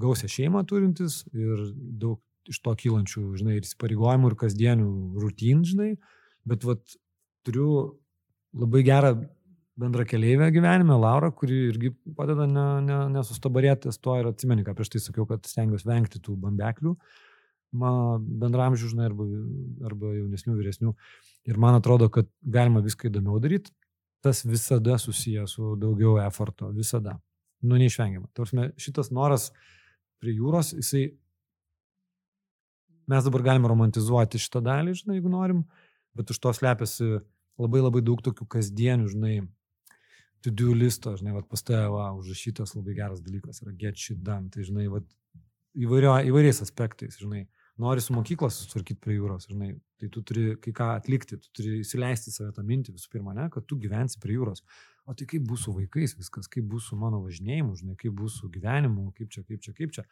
gausia šeimą turintis ir daug iš to kylančių, žinai, ir įsipareigojimų, ir kasdienių rutin, žinai, bet vat, turiu labai gerą bendrą keliaivę gyvenime, Laura, kuri irgi padeda ne, ne, nesustabarėti to ir atsimeni, ką prieš tai sakiau, kad stengiuosi vengti tų bambeklių, bendramžių, žinai, arba, arba jaunesnių, vyresnių. Ir man atrodo, kad galima viską įdomiau daryti, tas visada susijęs su daugiau eforto, visada. Nu, neišvengiama. Tarsi šitas noras prie jūros, jisai Mes dabar galime romantizuoti šitą dalį, žinai, jeigu norim, bet už to slepiasi labai labai daug tokių kasdienių, žinai, to-do listo, žinai, vat pas tave, va, užrašytas labai geras dalykas yra get shit done, tai, žinai, vat, įvairio, įvairiais aspektais, žinai, nori su mokyklos susitvarkyti prie jūros, žinai, tai tu turi kai ką atlikti, tu turi įsileisti save tą mintį visų pirma, ne, kad tu gyvensi prie jūros. O tai kaip bus su vaikais viskas, kaip bus su mano važinėjimu, žinai, kaip bus su gyvenimu, kaip čia, kaip čia, kaip čia.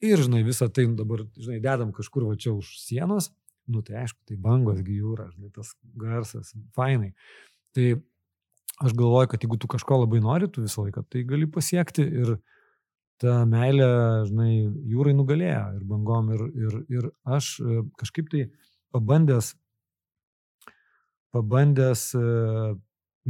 Ir, žinai, visą tai dabar, žinai, dedam kažkur va čia už sienos, nu tai aišku, tai bangos gyjūra, žinai, tas garsas, fainai. Tai aš galvoju, kad jeigu tu kažko labai nori, tu visą laiką tai gali pasiekti ir ta meilė, žinai, jūrai nugalėjo ir bangom ir, ir, ir aš e, kažkaip tai pabandęs, pabandęs e,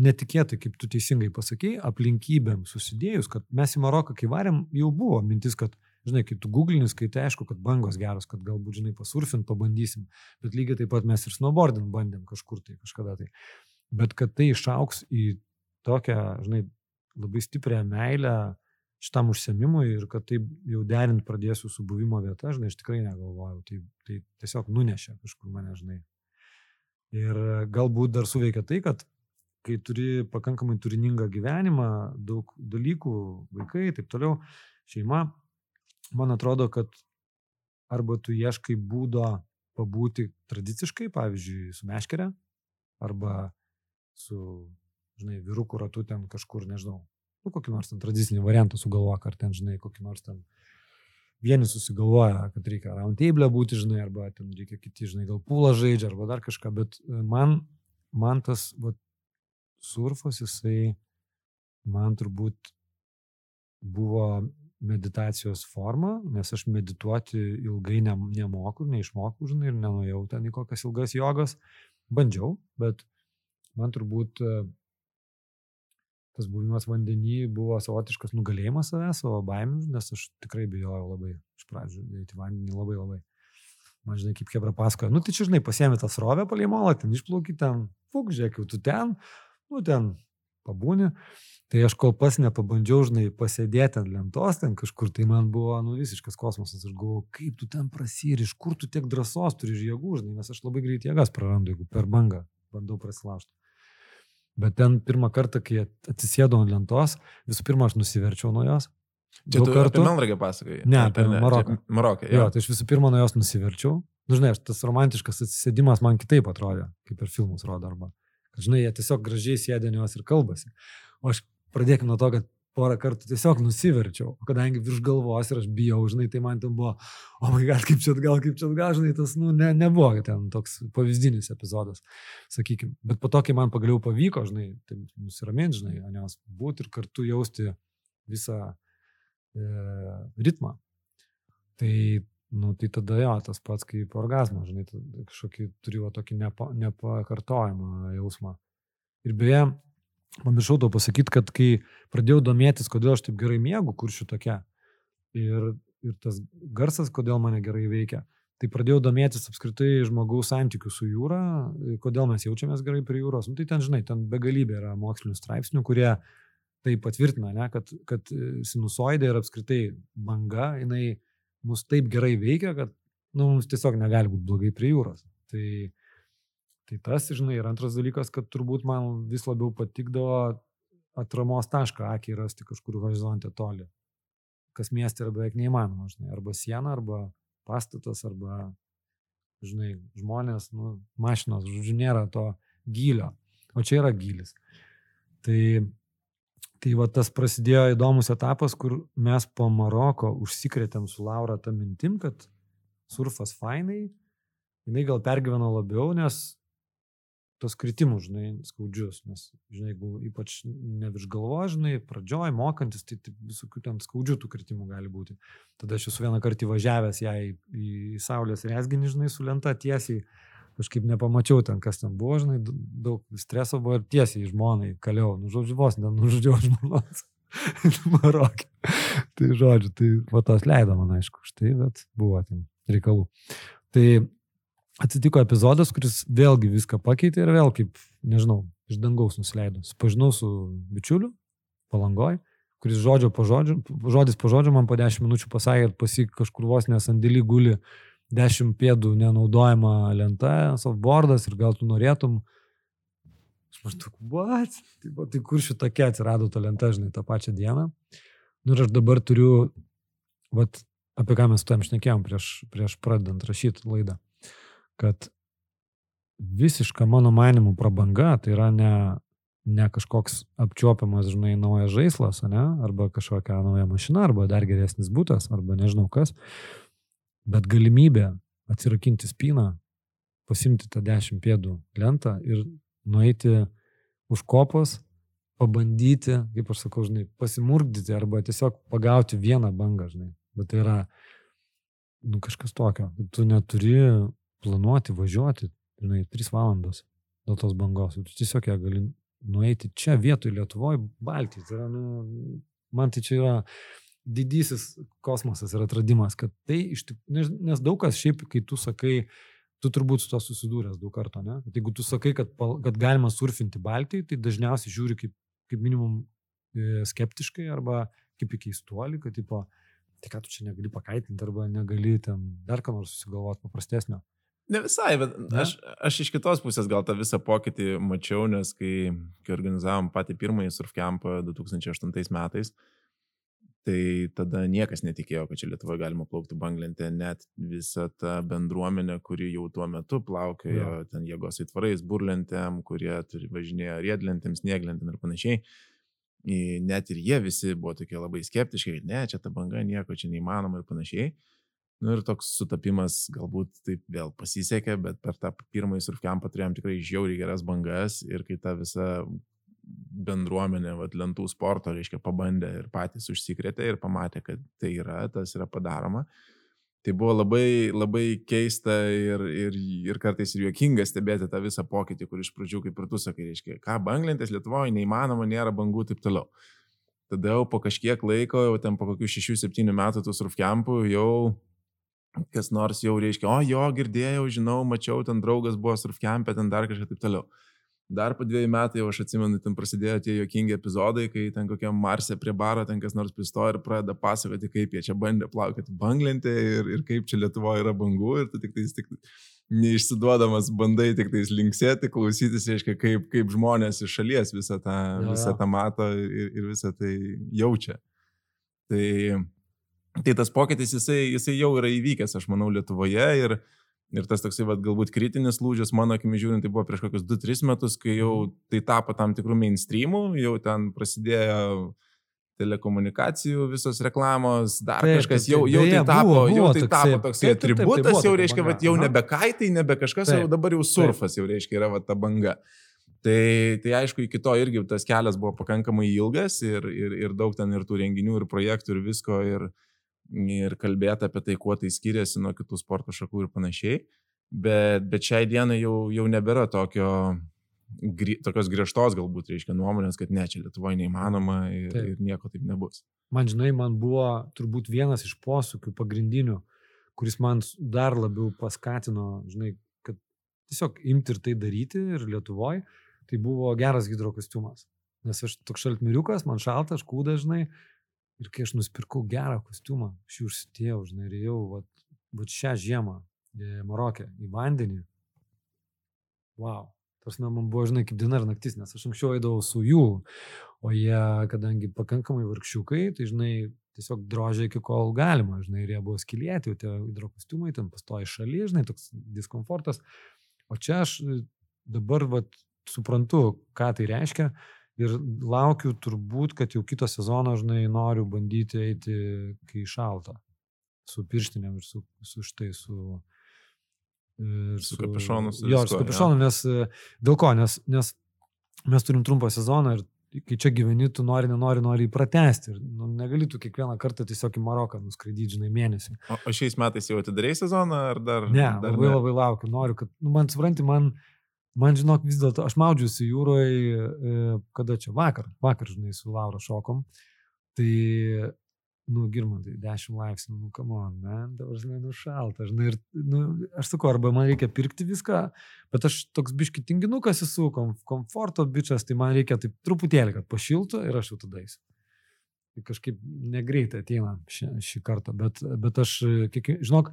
netikėtai, kaip tu teisingai pasakėjai, aplinkybėm susidėjus, kad mes į Maroką, kai varėm, jau buvo mintis, kad žinai, kai tu googlinis, kai tai aišku, kad bangos geros, kad galbūt, žinai, pasurfint pabandysim, bet lygiai taip pat mes ir snowboardint bandėm kažkur tai, kažkada tai. Bet kad tai išauks į tokią, žinai, labai stiprią meilę šitam užsiemimui ir kad tai jau derint pradėsiu su buvimo vieta, žinai, aš tikrai negalvojau, tai, tai tiesiog nunešė kažkur mane, žinai. Ir galbūt dar suveikia tai, kad kai turi pakankamai turiningą gyvenimą, daug dalykų, vaikai, taip toliau, šeima, man atrodo, kad arba tu ieškai būdo pabūti tradiciškai, pavyzdžiui, su meškerė, arba su, žinai, vyruku ratu ten kažkur, nežinau, nu, kokį nors ten tradicinį variantą sugalvok, ar ten, žinai, kokį nors ten vieni susigalvoja, kad reikia round table būti, žinai, arba ten reikia kiti, žinai, gal pūlą žaidžia, arba dar kažką, bet e, man, man tas, va, surfas, jisai, man turbūt buvo meditacijos forma, nes aš medituoti ilgai ne, nemoku, neišmoku, žinai, ir nenuėjau ten į kokias ilgas jogas. Bandžiau, bet man turbūt e, tas buvimas vandenį buvo savotiškas nugalėjimas savęs, savo baimių, nes aš tikrai bijojau labai iš pradžių eiti vandenį labai labai. Man žinai, kaip Hebra pasakoja, nu tai čia žinai, pasiemi tą srovę palei molą, ten išplauki ten, fuk, žiūrėk, jau tu ten, nu ten pabūni. Tai aš kol pas nepabandžiau, žinai, pasėdėti ant lentos ten kažkur, tai man buvo, nu, visiškas kosmosas. Aš galvoju, kaip tu ten prasyri, iš kur tu tiek drąsos turi ir jėgų, žinai, nes aš labai greit jėgas prarandu, jeigu per bangą bandau prasilaužti. Bet ten pirmą kartą, kai atsisėdau ant lentos, visų pirma, aš nusiverčiau nuo jos. Čia tu kartų... Melnragė pasakoji? Ne, apie Maroką. Maroką, jo. jo. Tai aš visų pirma nuo jos nusiverčiau. Nu, žinai, tas romantiškas atsisėdimas man kitaip atrodė, kaip per filmus rodo arba. Kad, žinai, jie tiesiog gražiai sėdė ant jos ir kalbasi. O aš pradėkime nuo to, kad porą kartų tiesiog nusiverčiau, kadangi virš galvos ir aš bijau, žinai, tai man ten buvo, o oh my god, kaip čia atgal, kaip čia atgal, žinai, tas, nu, ne, nebuvo ten toks pavyzdinis epizodas, sakykime. Bet po to, kai man pagaliau pavyko, žinai, tai nusiraminti, žinai, nes būti ir kartu jausti visą e, ritmą. Tai, nu, tai tada jo, tas pats kaip orgasmas, žinai, kažkokį turiu tokį nepa, nepakartojimą jausmą. Ir beje, pamiršau to pasakyti, kad kai pradėjau domėtis, kodėl aš taip gerai mėgau kuršių tokia ir, ir tas garsas, kodėl mane gerai veikia, tai pradėjau domėtis apskritai žmogaus santykių su jūra, kodėl mes jaučiamės gerai prie jūros. Nu, tai ten, žinai, ten begalybė yra mokslinių straipsnių, kurie tai patvirtina, ne, kad, kad sinusoidė ir apskritai banga, jinai mus taip gerai veikia, kad nu, mums tiesiog negali būti blogai prie jūros. Tai Tai tas, žinai, ir antras dalykas, kad turbūt man vis labiau patikdavo atramos tašką akį rasti kažkur horizonte toli. Kas miestė yra beveik neįmanoma, žinai, arba siena, arba pastatas, arba žinai, žmonės, nu, mašinos, žodžiu, nėra to gylio, o čia yra gylis. Tai, tai va tas prasidėjo įdomus etapas, kur mes po Maroko užsikrėtėm su Laura tą mintim, kad surfas fainai, jinai gal pergyveno labiau, nes tos kritimus, žinai, skaudžius, nes, žinai, jeigu ypač ne virš galvo, žinai, pradžioj, mokantis, tai, tai visokių ten skaudžių tų kritimų gali būti. Tada aš esu vieną kartą įvažiavęs ją į, į Saulės resginį, žinai, su lenta tiesiai, kažkaip nepamačiau ten, kas ten buvo, žinai, daug streso buvo ir tiesiai žmonai kaliau, nu, žodžiu, vos nenužudžiau žmonos. Marokė. tai žodžiu, tai va tos leido man, aišku, už tai, bet buvo ten reikalų. Tai atsitiko epizodas, kuris vėlgi viską pakeitė ir vėl kaip, nežinau, iš dangaus nusileido. Supažinau su bičiuliu, palangoj, kuris žodžio po žodžio, žodis po žodžio man po 10 minučių pasakė, kad pasi kažkur vos nesandėlį guli 10 pėdų nenaudojama lenta, softboardas ir gal tu norėtum. Aš maždaug, what? Tai, tai kur šitokia atsirado ta lenta, žinai, tą pačią dieną. Nu ir aš dabar turiu, vat, apie ką mes su tam šnekėjom prieš, prieš pradedant rašyti laidą kad visiška mano manimų prabanga tai yra ne, ne kažkoks apčiuopiamas, žinai, naujas žaislas, ne? arba kažkokia nauja mašina, arba dar geresnis būtas, arba nežinau kas, bet galimybė atsirakinti spyną, pasimti tą dešimt pėdų lentą ir nueiti už kopos, pabandyti, kaip aš sakau, žinai, pasimurkdyti arba tiesiog pagauti vieną bangą, žinai. Bet tai yra, nu, kažkas tokio. Tu neturi planuoti, važiuoti, žinai, 3 valandos dėl tos bangos. Tu tiesiog ją gali nueiti čia vietoj Lietuvoje, Baltijai. Tai yra, nu, man tai čia yra didysis kosmosas ir atradimas, kad tai iš tikrųjų, nes, daug kas šiaip, kai tu sakai, tu turbūt su to susidūręs daug kartų, ne? Bet jeigu tu sakai, kad, kad galima surfinti Baltijai, tai dažniausiai žiūri kaip, kaip minimum e, skeptiškai arba kaip į keistuolį, kad tipo, tai ką tu čia negali pakaitinti arba negali ten dar ką nors susigalvoti paprastesnio. Ne visai, bet ne? aš, aš iš kitos pusės gal tą visą pokytį mačiau, nes kai, kai organizavom patį pirmąjį surfkampą 2008 metais, tai tada niekas netikėjo, kad čia Lietuvoje galima plaukti banglentę, net visa ta bendruomenė, kuri jau tuo metu plaukėjo, ja. ten jėgos įtvarais, burlentėm, kurie turi važinėjo riedlentėm, snieglentėm ir panašiai. Net ir jie visi buvo tokie labai skeptiški, ne, čia ta banga nieko čia neįmanoma ir panašiai. Nu ir toks sutapimas galbūt taip vėl pasisekė, bet per tą pirmąjį surfkampą turėjom tikrai žiauriai geras bangas ir kai ta visa bendruomenė, vat, lentų sporto, reiškia, pabandė ir patys užsikrėtė ir pamatė, kad tai yra, tas yra padaroma. Tai buvo labai, labai keista ir, ir, ir kartais ir juokinga stebėti tą visą pokytį, kur iš pradžių, kaip ir tu sakai, reiškia, ką banglentės Lietuvoje neįmanoma, nėra bangų ir taip toliau. Tada jau po kažkiek laiko, jau ten po kokių 6-7 metų tų surfkampų jau kas nors jau reiškia, o jo, girdėjau, žinau, mačiau, ten draugas buvo surfkampė, ten dar kažką taip toliau. Dar po dviejų metų jau aš atsimenu, ten prasidėjo tie jokingi epizodai, kai ten kokiam Marsė prie baro ten kas nors pristoja ir pradeda pasakoti, kaip jie čia bandė plaukti banglentė ir, ir kaip čia Lietuvoje yra bangų ir tu tik tais tik neišsiduodamas bandai tik tais linksėti, klausytis, reiškia, kaip, kaip žmonės iš šalies visą tą, ja, visą tą mato ir, ir visą tai jaučia. Tai Tai tas pokytis, jisai, jisai jau yra įvykęs, aš manau, Lietuvoje ir, ir tas toksai, vad, galbūt kritinis lūžis, mano akimi žiūrint, tai buvo prieš kokius 2-3 metus, kai jau mhm. tai tapo tam tikrų mainstreamų, jau ten prasidėjo telekomunikacijų visos reklamos, dar taip, kažkas, jau, jau tai tapo, buvo, buvo jau tai tapo toksai atributas, jau reiškia, kad jau nebe kaitai, nebe kažkas, taip, jau dabar jau surfas, jau reiškia, yra va, ta banga. Tai, tai aišku, iki to irgi tas kelias buvo pakankamai ilgas ir, ir, ir daug ten ir tų renginių, ir projektų, ir visko. Ir, ir kalbėti apie tai, kuo tai skiriasi nuo kitų sporto šakų ir panašiai. Bet, bet šiai dienai jau, jau nebėra tokio, gri, tokios griežtos galbūt, reiškia, nuomonės, kad ne, čia Lietuvoje neįmanoma ir, taip. ir nieko taip nebus. Man, žinai, man buvo turbūt vienas iš posūkių pagrindinių, kuris man dar labiau paskatino, žinai, kad tiesiog imti ir tai daryti ir Lietuvoje, tai buvo geras hidrokostiumas. Nes aš toks šaltmiriukas, man šaltas, kūdas, žinai, Ir kai aš nusipirkau gerą kostiumą, aš jį užsidėjau, žinai, ir jau, va, va šią žiemą e, Marokė į vandenį. Wow. Tarsi man buvo, žinai, kaip diena ir naktis, nes aš anksčiau eidavau su jų, o jie, kadangi pakankamai vargšiukai, tai, žinai, tiesiog drožė iki kol galima, žinai, ir jie buvo skilėti, tie hidrokostiumai, ten pastoja šaly, žinai, toks diskomfortas. O čia aš e, dabar, vat, suprantu, ką tai reiškia ir laukiu turbūt, kad jau kito sezono, žinai, noriu bandyti eiti, kai šalta. Su pirštinėm ir su, su štai, su... Ir su, su kapišonu. Jo, su kapišonu, nes dėl ko, nes, nes mes turim trumpą sezoną ir kai čia gyveni, tu nori, nenori, nori pratesti. Ir nu, negali tu kiekvieną kartą tiesiog į Maroką nuskraidyti, žinai, mėnesį. O, o šiais metais jau atidarėjai sezoną ar dar? Ne, dar labai ne? labai laukiu, noriu, kad, nu, man supranti, man, man žinok, vis dėlto, aš maudžiuosi jūroje, kada čia vakar, vakar, žinai, su Laura šokom. Tai nu, girmantai, 10 laipsnių, nu, come on, man, dabar, žinai, nu, šalta, žinai, ir, nu, aš sakau, arba man reikia pirkti viską, bet aš toks biški tinginukas esu, kom, komforto bičias, tai man reikia taip truputėlį, kad pašiltų ir aš jau tada eisiu. Tai kažkaip negreitai ateina šį, šį kartą, bet, bet aš, kiek, žinok,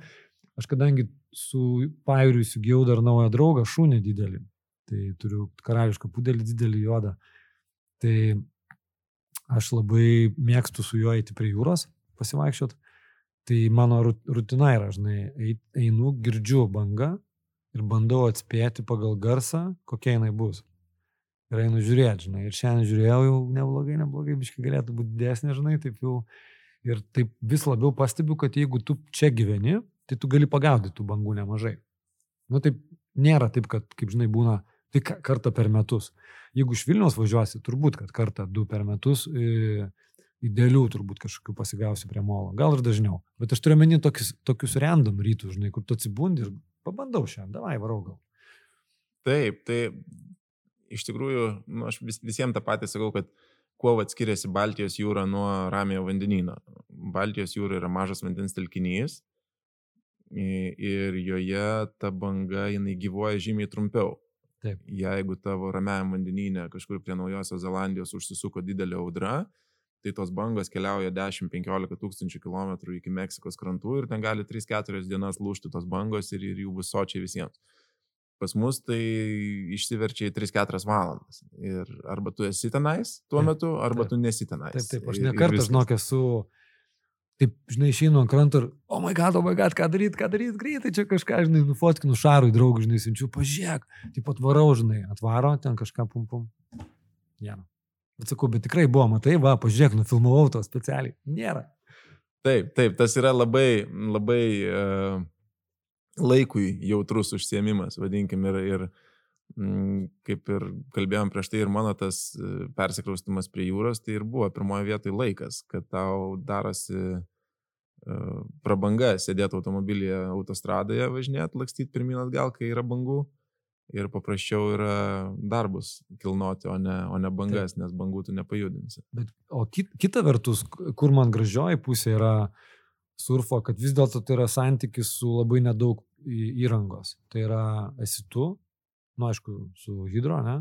aš kadangi su Pairiu įsigijau dar naują draugą, šunį didelį, tai turiu karališką pudelį didelį juodą, tai aš labai mėgstu su juo eiti prie jūros, pasivaikščiot. Tai mano rutina yra, žinai, einu, girdžiu bangą ir bandau atspėti pagal garsą, kokia jinai bus. Ir einu žiūrėti, žinai. Ir šiandien žiūrėjau jau neblogai, neblogai, biškai galėtų būti didesnė, žinai, taip jau. Ir taip vis labiau pastebiu, kad jeigu tu čia gyveni, tai tu gali pagaudyti tų bangų nemažai. Nu taip nėra taip, kad, kaip žinai, būna tik kartą per metus. Jeigu iš Vilniaus važiuosi, turbūt, kad kartą, du per metus, idealių turbūt kažkokių pasigausi prie molo, gal ir dažniau. Bet aš turiu meni tokius, tokius random rytus, žinai, kur tu atsibundi ir pabandau šiandien, davai, varau gal. Taip, tai iš tikrųjų, nu, aš vis, visiems tą patį sakau, kad kuo atskiriasi Baltijos jūra nuo Ramiojo vandenyno. Baltijos jūra yra mažas vandens telkinys ir joje ta banga, jinai gyvoja žymiai trumpiau. Taip. Jeigu tavo ramiajam vandenyne kažkur prie Naujosios Zelandijos užsisuko didelė audra, tai tos bangos keliauja 10-15 tūkstančių kilometrų iki Meksikos krantų ir ten gali 3-4 dienas lūšti tos bangos ir, ir jų bus sočiai visiems. Pas mus tai išsiverčia į 3-4 valandas. Ir arba tu esi tenais tuo metu, arba taip. tu nesi tenais. Taip, taip, aš nekartą žinok esu taip, žinai, išeinu ant kranto ir, o oh my god, o oh my god, ką daryti, ką daryti, greitai čia kažką, žinai, nufotkinu šarui, draugui, žinai, siunčiu, pažiūrėk, taip atvarau, žinai, atvaro, ten kažką pum pum. Nėra. Bet sakau, bet tikrai buvo, matai, va, pažiūrėk, nufilmavau to specialiai. Nėra. Taip, taip, tas yra labai, labai uh, laikui jautrus užsiemimas, vadinkim, ir, ir kaip ir kalbėjom prieš tai, ir mano tas e, persikraustimas prie jūros, tai ir buvo pirmoje vietoje laikas, kad tau darosi prabanga sėdėti automobilyje autostradoje, važinėti, lakstyti pirmin atgal, kai yra bangų. Ir paprasčiau yra darbus kilnoti, o ne, o ne bangas, Taip. nes bangų tu nepajudinsi. Bet, o kit, kita vertus, kur man gražioji pusė yra surfo, kad vis dėlto tai yra santykis su labai nedaug įrangos. Tai yra esi tu, nu aišku, su hidro, ne,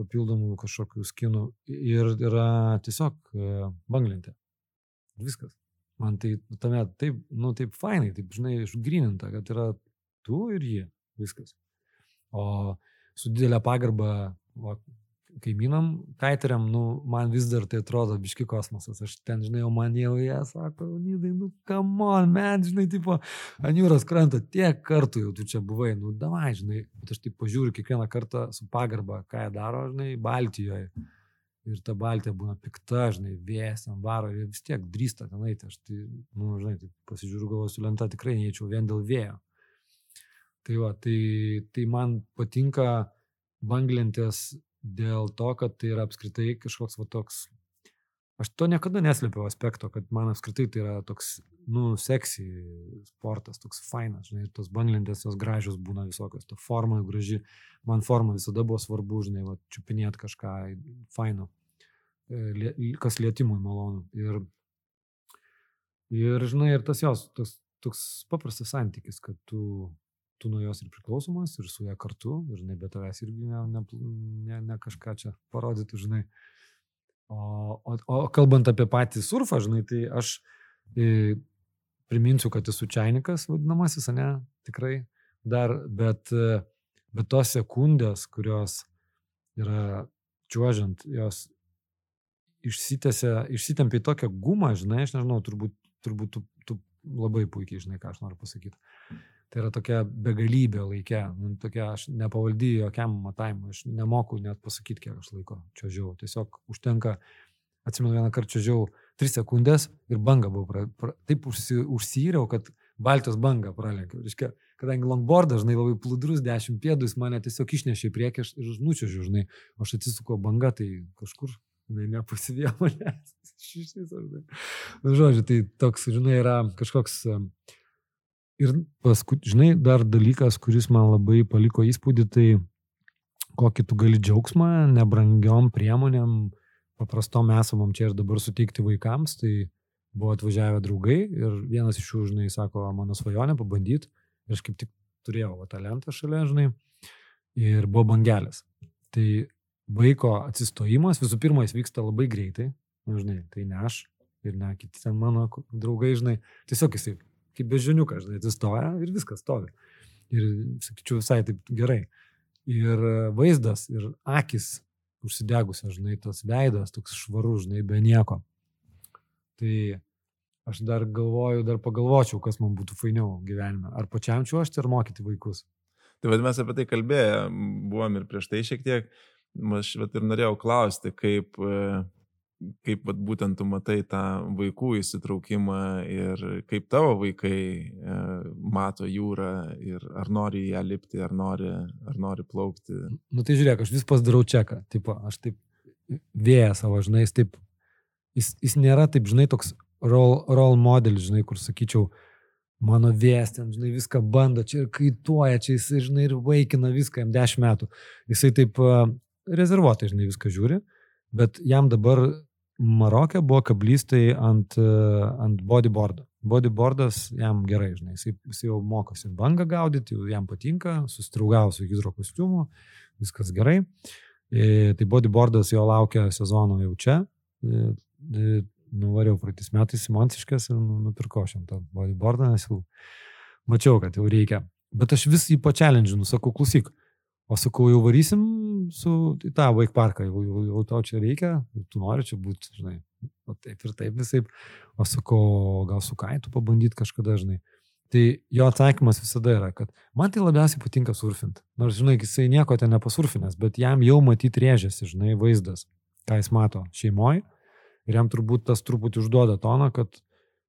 papildomų kažkokių skinų ir yra tiesiog e, banglintė. Viskas. Man tai tame taip, nu taip fainai, taip, žinai, išgrininta, kad yra tu ir jie. Viskas. O su didelė pagarba va, kaimynam, kaiteriam, nu, man vis dar tai atrodo biški kosmosas. Aš ten, žinai, o man jau jie sako, nydai, nu, come on, man, žinai, tipo, ant jūros krantą tiek kartų jau tu čia buvai, nu, davai, žinai, bet aš taip pažiūriu kiekvieną kartą su pagarba, ką jie daro, žinai, Baltijoje ir ta baltė būna pikta, žinai, vėjas ant varo ir vis tiek drįsta ten eiti. Aš tai, nu, žinai, tai pasižiūriu, galvoju, su lenta tikrai neįčiau vien dėl vėjo. Tai va, tai, tai man patinka banglentės dėl to, kad tai yra apskritai kažkoks va toks, aš to niekada neslėpiau aspekto, kad man apskritai tai yra toks, nu, seksy sportas, toks fainas, žinai, ir tos banglentės jos gražios būna visokios, ta forma graži, man forma visada buvo svarbu, žinai, va, čiupinėti kažką faino. E, kas lietimui malonu. Ir, ir žinai, ir tas jos, tas toks paprastas santykis, kad tu, tu nuo jos ir priklausomas, ir su ją kartu, ir žinai, be tavęs irgi ne, ne, ne, ne kažką čia parodytų, žinai. O, o, o kalbant apie patį surfą, žinai, tai aš e, priminsiu, kad esu čiainikas vadinamasis, ne, tikrai dar, bet, bet tos sekundės, kurios yra čiuožiant, jos išsitęsia, išsitempia į tokią gumą, žinai, aš nežinau, turbūt, turbūt tu, tu labai puikiai žinai, ką aš noriu pasakyti. Tai yra tokia begalybė laikė, nu, tokia aš nepavaldy jokiam matavimui, aš nemoku net pasakyti, kiek aš laiko čia žiau. Tiesiog užtenka, atsimenu vieną kartą čia žiau 3 sekundės ir banga buvo, pra, pra, taip užsi, užsiyriau, kad Baltijos bangą pralenkiau. Reiškia, kadangi longboardas, žinai, labai pludrus, 10 pėdų, jis mane tiesiog išnešė į priekį ir nučiuožiu, žinai, o aš atsisuko banga, tai kažkur jinai nepasivėjo manęs. Aš žodžiu, tai toks, žinai, yra kažkoks. Ir paskui, žinai, dar dalykas, kuris man labai paliko įspūdį, tai kokį tu gali džiaugsmą nebrangiom priemonėm, paprastom esamom čia ir dabar suteikti vaikams, tai buvo atvažiavę draugai ir vienas iš jų, žinai, sako, mano svajonė pabandyti, ir aš kaip tik turėjau va, talentą šalia, žinai, ir buvo bangelės. Tai vaiko atsistojimas, visų pirma, jis vyksta labai greitai, nu, žinai, tai ne aš ir ne kiti ten mano draugai, žinai, tiesiog jisai kaip bežiniukas, žinai, atsistoja ir viskas stovi. Ir, sakyčiau, visai taip gerai. Ir vaizdas, ir akis užsidegusios, žinai, tas veidas toks švarus, žinai, be nieko. Tai aš dar galvoju, dar pagalvočiau, kas man būtų fainiau gyvenime. Ar pačiam čiuošti, ar mokyti vaikus. Tai vad mes apie tai kalbėję, buvom ir prieš tai šiek tiek, aš vat, ir norėjau klausti, kaip, e, kaip vat, būtent tu matai tą vaikų įsitraukimą ir kaip tavo vaikai e, mato jūrą ir ar nori ją lipti, ar nori, ar nori plaukti. Nu tai žiūrėk, aš vis pasidarau čeką, tipo, aš taip vėją savo, žinai, jis taip, jis, jis nėra taip, žinai, toks role, role modelis, žinai, kur sakyčiau, mano vėjas ten, žinai, viską bando, čia ir kaituoja, čia jis, žinai, ir vaikina viską, jam dešimt metų. Jisai taip rezervuotai, žinai, viską žiūri, bet jam dabar Marokė buvo kablystai ant, ant bodyboardo. Bodyboardas jam gerai, žinai, jis, jis jau mokosi bangą gaudyti, jam patinka, susitraugavo su hidro kostiumu, viskas gerai. E, tai bodyboardas jo laukia sezono jau čia. E, e, nuvariau praeitais metais į Monsiškas ir nu, nupirkau šiam tą bodyboardą, nes jau mačiau, kad jau reikia. Bet aš vis jį pačelendžinu, sakau, klausyk, O sakau, jau varysim su į tą vaik parką, jau, jau, jau tau čia reikia, tu nori čia būti, žinai. O taip ir taip visai. O sakau, gal su kaitu pabandyti kažkada, žinai. Tai jo atsakymas visada yra, kad man tai labiausiai patinka surfinti. Nors, žinai, jisai nieko ten nepasurfinęs, bet jam jau matyti rėžiasi, žinai, vaizdas, ką jis mato šeimoje. Ir jam turbūt tas truputį užduoda toną, kad,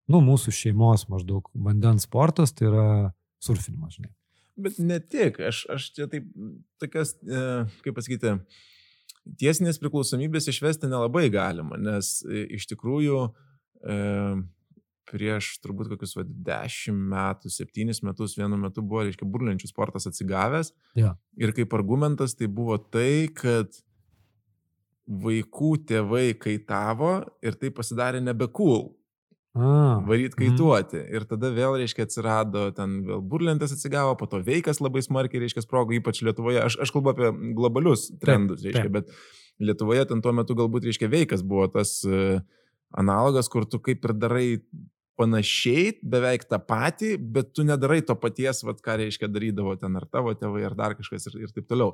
nu, mūsų šeimos maždaug vandens sportas tai yra surfinimas, žinai. Bet ne tik, aš, aš čia taip, tokias, e, kaip pasakyti, tiesinės priklausomybės išvesti nelabai galima, nes e, iš tikrųjų e, prieš turbūt kokius va, 10 metų, 7 metus vienu metu buvo, reiškia, burlenčių sportas atsigavęs. Ja. Ir kaip argumentas tai buvo tai, kad vaikų tėvai kaitavo ir tai pasidarė nebe cool. A, varyt mhm. kaituoti. Mm. Ir tada vėl, reiškia, atsirado ten vėl burlentės atsigavo, po to veikas labai smarkiai, reiškia, sprogo, ypač Lietuvoje. Aš, aš kalbu apie globalius trendus, reiškia, taip. bet Lietuvoje ten tuo metu galbūt, reiškia, veikas buvo tas uh, analogas, kur tu kaip ir darai panašiai, beveik tą patį, bet tu nedarai to paties, vat, ką reiškia darydavo ten ar tavo tėvai, ar dar kažkas ir, ir taip toliau.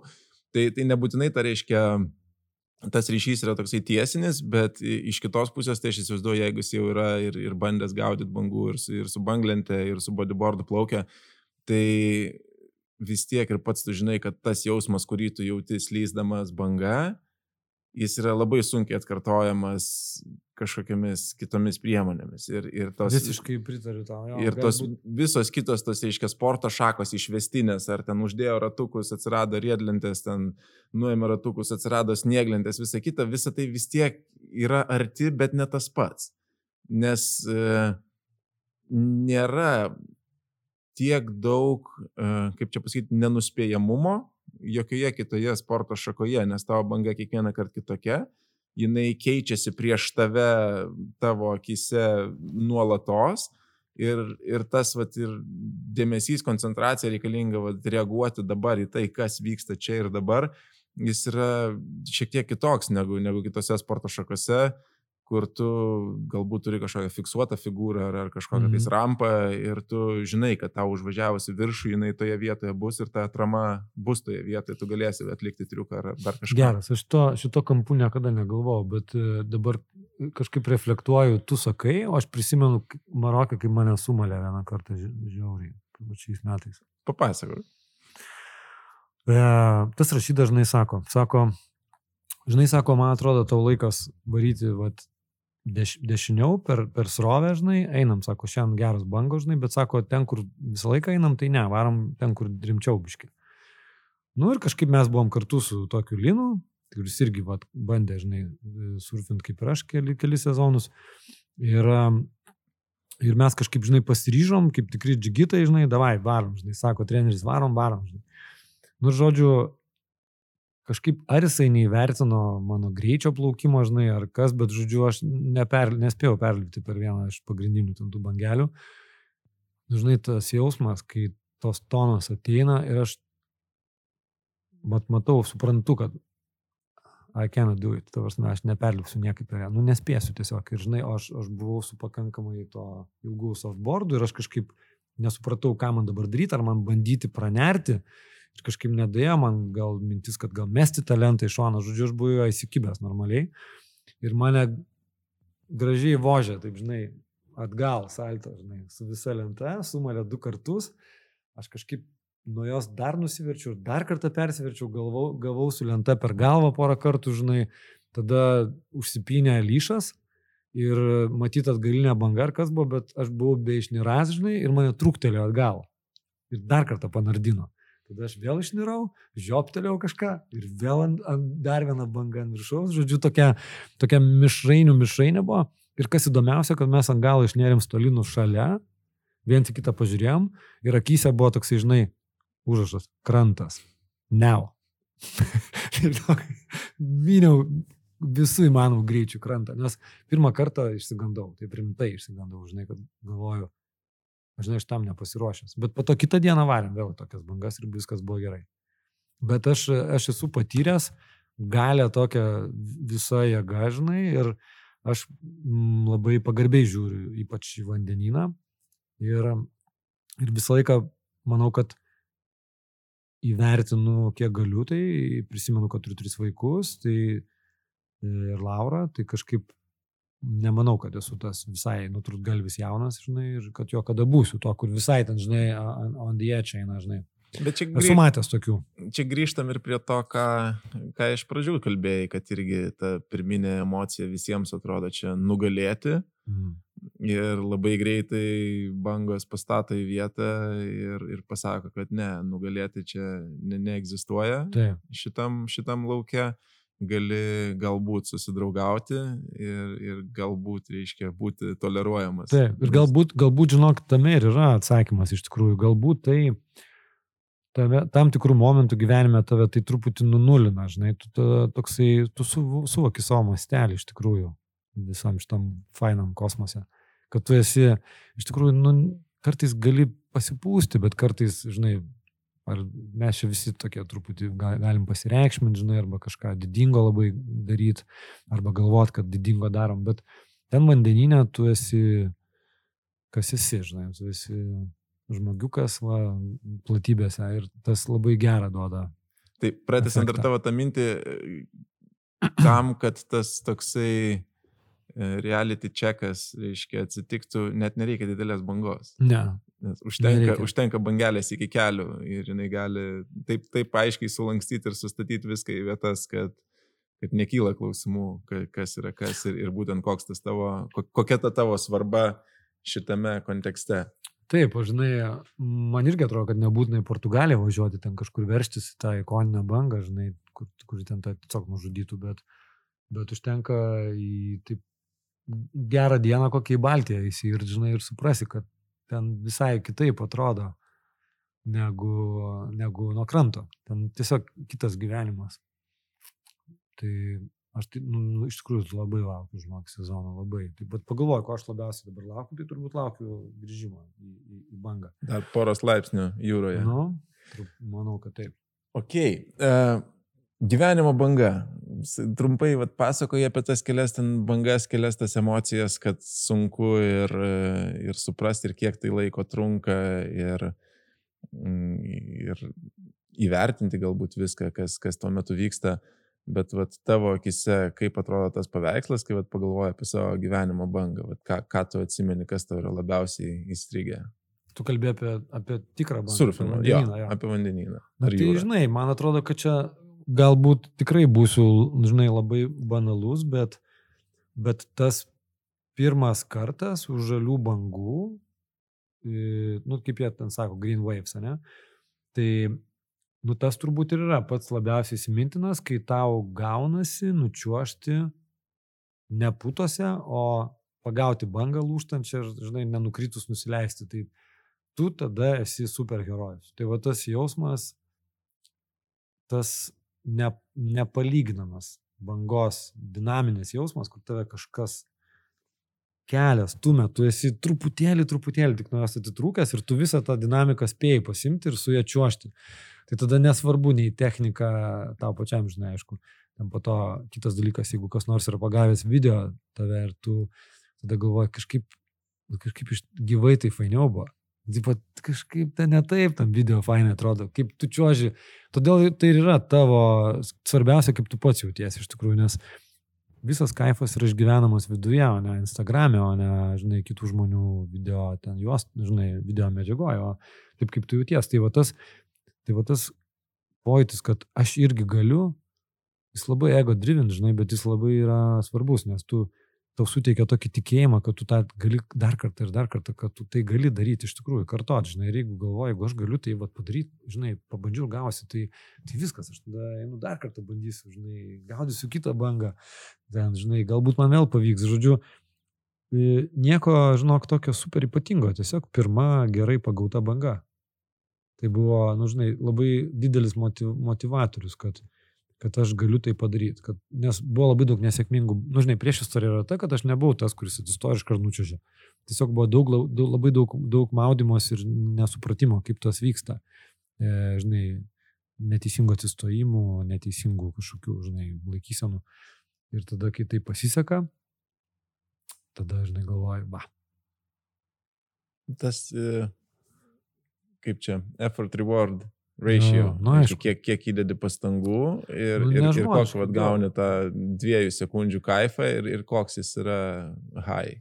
Tai, tai nebūtinai tai reiškia tas ryšys yra toksai tiesinis, bet iš kitos pusės tai aš įsivaizduoju, jeigu jis jau yra ir, ir bandęs gaudyti bangų, ir ir su banglente, ir su bodyboardu plaukia, tai vis tiek ir pats tu žinai, kad tas jausmas, kurį tu jauti slyzdamas banga, jis yra labai sunkiai atkartojamas kažkokiamis kitomis priemonėmis. Ir, ir tos, Visiškai pritariu tau. Jo, ir tos būt... visos kitos, tos, reiškia, sporto šakos išvestinės, ar ten uždėjo ratukus, atsirado riedlentės, ten nuėmė ratukus, atsirado snieglentės, visa kita, visa tai vis tiek yra arti, bet ne tas pats. Nes e, nėra tiek daug, e, kaip čia pasakyti, nenuspėjamumo jokioje kitoje sporto šakoje, nes tavo banga kiekvieną kartą kitokia jinai keičiasi prieš tave tavo akise nuolatos. Ir, ir tas vat, ir dėmesys, koncentracija reikalinga vat, reaguoti dabar į tai, kas vyksta čia ir dabar, jis yra šiek tiek kitoks negu, negu kitose sporto šakose, kur tu galbūt turi kažkokią fiksuotą figūrą ar, ar kažkokią Mhm. tais rampą ir tu žinai, kad tau užvažiavusi viršų jinai toje vietoje bus ir ta atrama bus toje vietoje, tu galėsi atlikti triuką ar dar kažką. Geras, aš to, šito kampu niekada negalvojau, bet e, dabar kažkaip reflektuoju, tu sakai, o aš prisimenu Maroką, kai mane sumalė vieną kartą ži- žiauriai, šiais metais. Papasakok. E, tas rašy dažnai sako, sako, žinai, sako, man atrodo, tau laikas varyti vat, deš, dešiniau per, per srovę, žinai, einam, sako, šiandien geras bangos, žinai, bet sako, ten, kur visą laiką einam, tai ne, varom ten, kur rimčiau biški. Nu ir kažkaip mes buvom kartu su tokiu Linu, kuris irgi vat, bandė, žinai, surfint kaip ir aš keli, keli sezonus. Ir, ir mes kažkaip, žinai, pasiryžom, kaip tikri džigitai, žinai, davai, varom, žinai, sako treneris, varom, varom, žinai. Nu, žodžiu, kažkaip ar jisai neįvertino mano greičio plaukimo, žinai, ar kas, bet, žodžiu, aš neper, nespėjau perlipti per vieną iš pagrindinių tų bangelių. Žinai, tas jausmas, kai tos tonos ateina ir aš mat, matau, suprantu, kad I cannot do it, tavars, aš neperlipsiu niekaip per ją, nu nespėsiu tiesiog. Ir žinai, aš, aš buvau su pakankamai to ilgų softboardu ir aš kažkaip nesupratau, ką man dabar daryti, ar man bandyti pranerti. Ir kažkaip nedėjo man gal mintis, kad gal mesti talentą iš šono, žodžiu, aš buvau jo įsikibęs normaliai. Ir mane gražiai vožė, taip žinai, atgal salto, žinai, su visa lenta, sumalė du kartus. Aš kažkaip nuo jos dar nusiverčiau, dar kartą persiverčiau, galvau, gavau su lenta per galvą porą kartų, žinai, tada užsipynė lyšas ir matyt atgalinė banga ar kas buvo, bet aš buvau be išniras, žinai, ir mane truktelėjo atgal. Ir dar kartą panardino. Tada aš vėl išnirau, žioptelėjau kažką ir vėl ant, ant dar vieną bangą ant viršaus. Žodžiu, tokia, tokia mišrainių mišrainė buvo. Ir kas įdomiausia, kad mes ant galo išnėrėm stolinų šalia, vien tik kitą pažiūrėjom ir akise buvo toksai, žinai, užrašas - krantas. Neu. myniau visų įmanomų greičių krantą, nes pirmą kartą išsigandau, taip rimtai išsigandau, žinai, kad galvoju, aš žinai, aš tam nepasiruošęs. Bet po to kitą dieną varėm vėl tokias bangas ir viskas buvo gerai. Bet aš, aš esu patyręs galę tokią visą jėgą, žinai, ir aš mm, labai pagarbiai žiūriu, ypač į vandenyną. Ir, ir visą laiką manau, kad įvertinu, kiek galiu, tai prisimenu, kad turiu tris vaikus, tai ir Laura, tai kažkaip nemanau, kad esu tas visai nutrūtgalvis jaunas, žinai, ir kad jo kada būsiu to, kur visai ten, žinai, on, the edge eina, žinai. Bet čia, Esu grįž, matęs tokių. čia grįžtam ir prie to, ką, ką iš pradžių kalbėjai, kad irgi ta pirminė emocija visiems atrodo čia nugalėti. Mm. Ir labai greitai bangos pastato į vietą ir, ir pasako, kad ne, nugalėti čia ne, neegzistuoja Taip. šitam, šitam laukia. Gali galbūt susidraugauti ir, ir galbūt, reiškia, būti toleruojamas. Taip, ir galbūt, galbūt, žinok, tame ir yra atsakymas iš tikrųjų. Galbūt tai tave, tam tikrų momentų gyvenime tave tai truputį nunulina, žinai, tu ta, toksai, tu su, suvoki savo mastelį iš tikrųjų visam šitam fainam kosmose. Kad tu esi, iš tikrųjų, nu, kartais gali pasipūsti, bet kartais, žinai, ar mes čia visi tokie truputį ga- galim pasireikšminti, žinai, arba kažką didingo labai daryti, arba galvoti, kad didingo darom, bet ten vandeninė tu esi, kas esi, žinai, tu esi žmogiukas va, platybėse ir tas labai gerą duoda. Tai pratęsant dar tavo tą mintį, tam, kad tas toksai e, reality checkas, reiškia, atsitiktų, net nereikia didelės bangos. Ne. Nes užtenka, Nereikia. užtenka bangelės iki kelių ir jinai gali taip, taip aiškiai sulankstyti ir sustatyti viską į vietas, kad, kad nekyla klausimų, ka- kas yra kas ir, ir būtent koks tas tavo, ko- kokia ta tavo svarba šitame kontekste. Taip, žinai, man irgi atrodo, kad nebūtinai Portugaliją važiuoti, ten kažkur verštis į tą ikoninę bangą, žinai, kur, kur ten tą tiesiog nužudytų, bet, bet užtenka į taip gerą dieną kokią į Baltiją įsijurt, žinai, ir suprasi, kad ten visai kitaip atrodo negu, negu nuo kranto. Ten tiesiog kitas gyvenimas. Tai aš tai, nu, nu, iš tikrųjų labai laukiu, žinok, sezono labai. Taip pat pagalvoju, ko aš labiausiai dabar laukiu, tai turbūt laukiu grįžimo į, į, į bangą. Dar poros laipsnių jūroje. Nu, manau, kad taip. Ok. Uh, gyvenimo banga. trumpai vat, pasakoji apie tas kelias ten bangas, kelias tas emocijas, kad sunku ir, ir suprasti, ir kiek tai laiko trunka, ir, mm, ir įvertinti galbūt viską, kas, kas tuo metu vyksta. Bet vat, tavo akise, kaip atrodo tas paveikslas, kai vat, pagalvoji apie savo gyvenimo bangą, vat, ką, ką tu atsimeni, kas tau yra labiausiai įstrigę. Tu kalbė apie, apie tikrą bangą. Surfingą, jo, jo. Apie vandenyną. Tai jūrą. žinai, man atrodo, kad čia galbūt tikrai būsiu, žinai, labai banalus, bet, bet tas pirmas kartas už žalių bangų, nu, kaip jie ten sako, green waves, ne? Tai Nu, tas turbūt ir yra pats labiausiai įsimintinas, kai tau gaunasi nučiuošti ne putose, o pagauti bangą lūštančią ir, žinai, nenukritus nusileisti. Tai tu tada esi superherojus. Tai va tas jausmas, tas ne, nepalyginamas bangos dinaminis jausmas, kur tave kažkas kelias, tu metu esi truputėlį, truputėlį tik nuo jos atitrūkęs ir tu visą tą dinamiką spėjai pasimti ir su ją čiuošti. Tai tada nesvarbu nei technika, tau pačiam, žinai, aišku. Ten po to kitas dalykas, jeigu kas nors yra pagavęs video tave ir tu tada galvoji, kažkaip, kažkaip iš gyvai tai fainiau buvo. Taip kažkaip ten ne taip, tam video fainai atrodo, kaip tu čiuoži. Todėl tai ir yra tavo svarbiausia, kaip tu pats jautiesi iš tikrųjų, nes visas kaifas yra išgyvenamas viduje, o ne Instagram'e, o ne, žinai, kitų žmonių video, ten juos, žinai, video medžiagoje, o taip kaip tu jauties. Tai va tas Tai va tas pojūtis, kad aš irgi galiu, jis labai ego driven, žinai, bet jis labai yra svarbus, nes tu tau suteikia tokį tikėjimą, kad tu tą gali dar kartą ir dar kartą, kad tu tai gali daryti iš tikrųjų, kartot, žinai, ir jeigu galvoji, jeigu aš galiu tai vat, padaryti, žinai, pabandžiau ir gausi, tai, tai viskas, aš tada einu dar kartą bandysiu, žinai, gaudysiu kitą bangą, ten, žinai, galbūt man vėl pavyks, žodžiu, nieko, žinok, tokio super ypatingo, tiesiog pirma gerai pagauta banga. Tai buvo, nu, žinai, labai didelis motiv, motivatorius, kad, kad aš galiu tai padaryti. Kad, nes buvo labai daug nesėkmingų, nu, žinai, prieš istoriją yra ta, kad aš nebuvau tas, kuris atsistojo iš karnučiažė. Tiesiog buvo daug, daug, labai daug, daug maudimos ir nesupratimo, kaip tas vyksta. E, žinai, neteisingų atsistojimų, neteisingų kažkokių, žinai, laikysenų. Ir tada, kai tai pasiseka, tada, žinai, galvoju, va. Tas e, kaip čia, effort reward ratio. Nu, nu, aišku. Kiek, kiek įdedi pastangų ir, nu, ir, ir koks vad gauni tą dviejų sekundžių kaifą ir, ir koks jis yra high.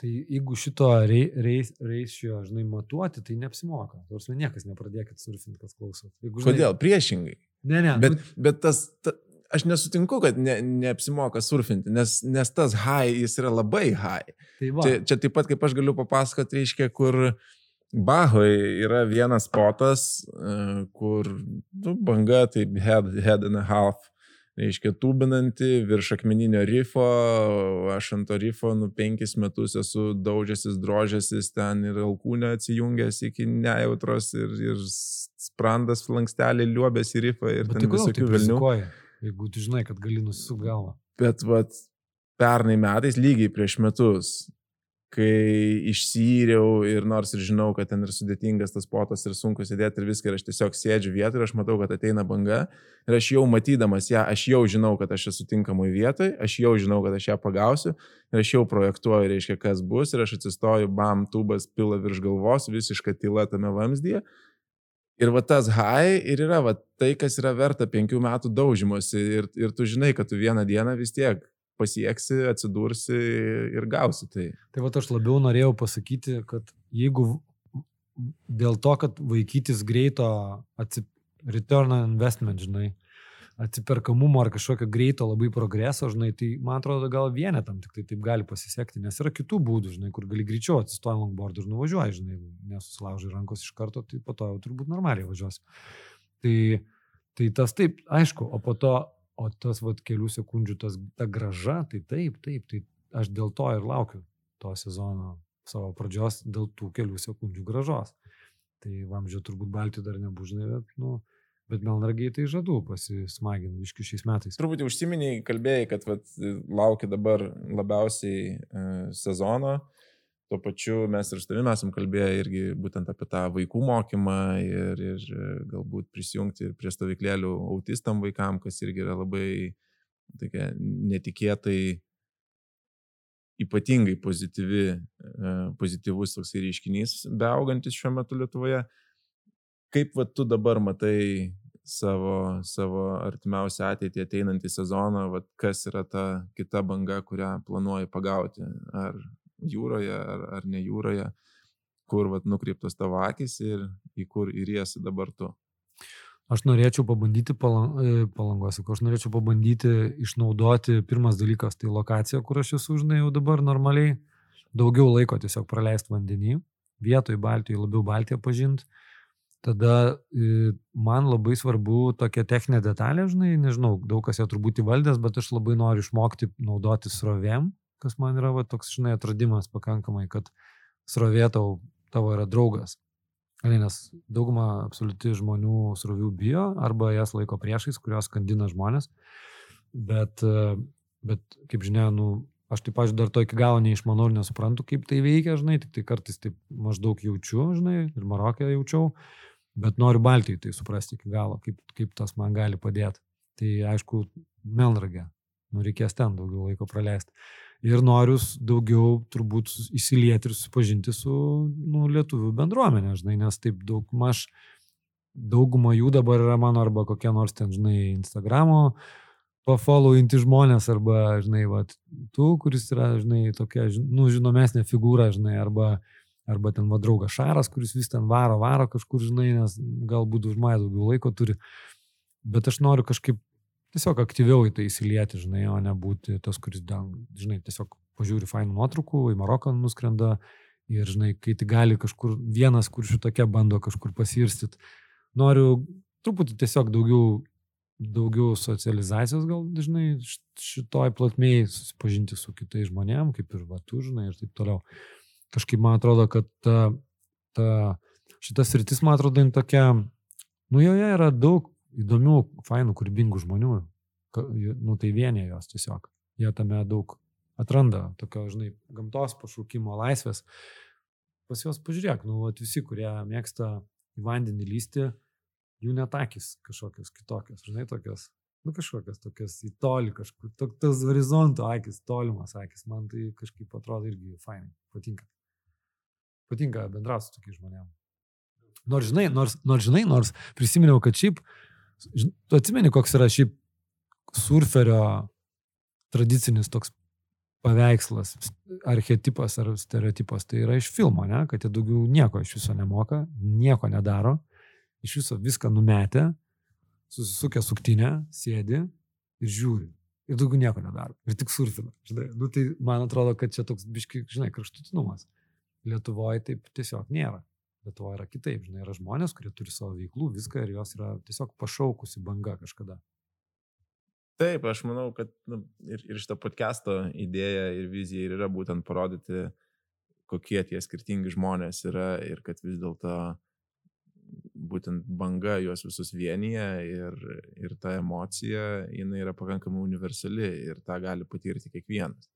Tai jeigu šito ratio, žinai, matuoti, tai neapsimoka. Nors niekas nepradėkit surfinti, kas klausot. Jeigu, žinai, Kodėl? Priešingai. Ne, ne. Bet, nu... bet tas, ta, aš nesutinku, kad ne, neapsimoka surfinti, nes, nes tas high, jis yra labai high. Tai va. čia, čia taip pat, kaip aš galiu papasakoti, reiškia, kur uh, Bahoje yra vienas spotas, e, kur nu, banga, tai head, head and a half, reiškia tūbinanti virš akmeninio rifo, aš ant to rifo nu penkis metus esu daužęsis, drožęsis ten ir alkūnė atsijungęs iki nejautros ir, ir sprandas flankstelį liuobęs į rifą ir Bet ten tai visokių vilnių. Jeigu tu žinai, kad gali nusisukti galvą. Bet vat, pernai metais lygiai prieš metus kai išsyriau ir nors ir žinau, kad ten ir sudėtingas tas potas ir sunku sėdėti ir viską, ir aš tiesiog sėdžiu vietoje ir aš matau, kad ateina banga ir aš jau matydamas ją, aš jau žinau, kad aš esu tinkamui vietoj, aš jau žinau, kad aš ją pagausiu ir aš jau projektuoju, reiškia, kas bus ir aš atsistoju, bam, tubas pila virš galvos, visiška tyla tame vamzdyje. Ir va tas high ir yra va tai, kas yra verta penkių metų daužymosi ir, ir tu žinai, kad tu vieną dieną vis tiek pasieksi, atsidursi ir gausi tai. Tai va aš labiau norėjau pasakyti, kad jeigu dėl to, kad vaikytis greito atsip... return on investment, žinai, atsiperkamumo ar kažkokio greito labai progreso, žinai, tai man atrodo gal vienetam tik tai taip gali pasisekti, nes yra kitų būdų, žinai, kur gali greičiau atsistoji longboard ir nuvažiuoji, žinai, nesusilaužai rankos iš karto, tai po to jau turbūt normaliai važiuosi. Tai, tai tas taip, aišku, o po to O tas vat, kelių sekundžių tas, ta graža, tai taip, taip, tai aš dėl to ir laukiu to sezono savo pradžios, dėl tų kelių sekundžių gražos. Tai vamzdžio turbūt balti dar nebūžnai, bet, nu, bet melnargiai tai žadu pasismaginu iškiu šiais metais. Turbūt užsiminiai, kalbėjai, kad vat, laukia dabar labiausiai e, sezono. Tuo pačiu mes ir su tavimi esam kalbėję irgi būtent apie tą vaikų mokymą ir, ir galbūt prisijungti ir prie stovyklėlių autistam vaikam, kas irgi yra labai tokia netikėtai ypatingai pozityvi, e, pozityvus toks reiškinys, beaugantis šiuo metu Lietuvoje. Kaip va, tu dabar matai savo, savo artimiausią ateitį ateinantį sezoną, va, kas yra ta kita banga, kurią planuoji pagauti, ar jūroje, ar, ar ne jūroje, kur va, nukreiptos tavo akis ir į kur įriesi dabar tu. Aš norėčiau pabandyti e, palangos, aš norėčiau pabandyti išnaudoti, pirmas dalykas, tai lokacija, kur aš esu, žinai, jau dabar normaliai, daugiau laiko tiesiog praleisti vandenį, vietoj Baltijoje labiau Baltiją pažinti. Tada e, man labai svarbu tokia techninė detalė, žinai, nežinau, daug kas ją turbūt įvaldęs, bet aš labai noriu išmokti naudoti srovėm, kas man yra va, toks, žinai, atradimas pakankamai, kad srovė tau, tavo yra draugas. Nes dauguma absoliuti žmonių srovių bijo arba jas laiko priešais, kurios skandina žmonės. Bet, bet kaip žinia, nu, aš taip, pažiūrėjau, dar to iki galo neišmanau ir nesuprantu, kaip tai veikia, žinai, tik tai kartais taip maždaug jaučiu, žinai, ir Marokė jaučiau, bet noriu Baltijai tai suprasti iki galo, kaip, kaip tas man gali padėti. Tai aišku, Melnragė, nu reikės ten daugiau laiko praleisti ir noriu daugiau turbūt įsilieti ir susipažinti su nu, lietuvių bendruomenė, žinai, nes taip daug maž, dauguma jų dabar yra mano arba kokie nors ten, žinai, Instagramo pafollowinti žmonės, arba, žinai, va, tu, kuris yra, žinai, tokia, nu, žinomesnė figūra, žinai, arba, arba ten va draugas Šaras, kuris vis ten varo, varo kažkur, žinai, nes galbūt už mane daugiau laiko turi. Bet aš noriu kažkaip tiesiog aktyviau į tai įsilieti, žinai, o ne būti tas, kuris, žinai, tiesiog pažiūri fainų nuotraukų, į Maroką nuskrenda ir, žinai, kai tai gali kažkur vienas, kur šitokia bando kažkur pasirstyti. Noriu truputį tiesiog daugiau, daugiau socializacijos gal, žinai, šitoj platmėje susipažinti su kitais žmonėm, kaip ir va tu, žinai, ir taip toliau. Kažkaip man atrodo, kad ta, ta, šitas rytis, man atrodo, tokia, nu joje yra daug įdomių, fainų, kūrybingų žmonių, nu tai vienė jos tiesiog. Jie tame daug atranda tokio, žinai, gamtos pašaukimo laisvės. Pas juos pažiūrėk, nu, vat, visi, kurie mėgsta į vandenį lysti, jų netakis kažkokios kitokios, žinai, tokios, nu kažkokios tokios į tolį kažkur, to, tas horizonto akis, tolimas akis, man tai kažkaip atrodo irgi fainai, patinka. Patinka bendrauti su tokiais žmonėmis. Nors žinai, nors, nors žinai, nors prisiminiau, kad šiaip uh, Tu atsimeni, koks yra šiaip surferio tradicinis toks paveikslas, archetipas ar stereotipas, tai yra iš filmo, ne? kad jie daugiau nieko iš viso nemoka, nieko nedaro, iš viso viską numetę, susisukę suktinę, sėdi ir žiūri. Ir daugiau nieko nedaro. Ir tik surfina. Žinai, nu, tai man atrodo, kad čia toks biški, žinai, kraštutinumas. Lietuvoje taip tiesiog nėra. Lietuvoje yra kitaip, žinai, yra žmonės, kurie turi savo veiklų, viską ir jos yra tiesiog pašaukusi banga kažkada. Taip, aš manau, kad nu, ir, ir šito podcast'o idėja ir vizija ir yra būtent parodyti, kokie tie skirtingi žmonės yra ir kad vis dėlto būtent banga juos visus vienyje ir, ir ta emocija, jinai yra pakankamai universali ir tą gali patirti kiekvienas.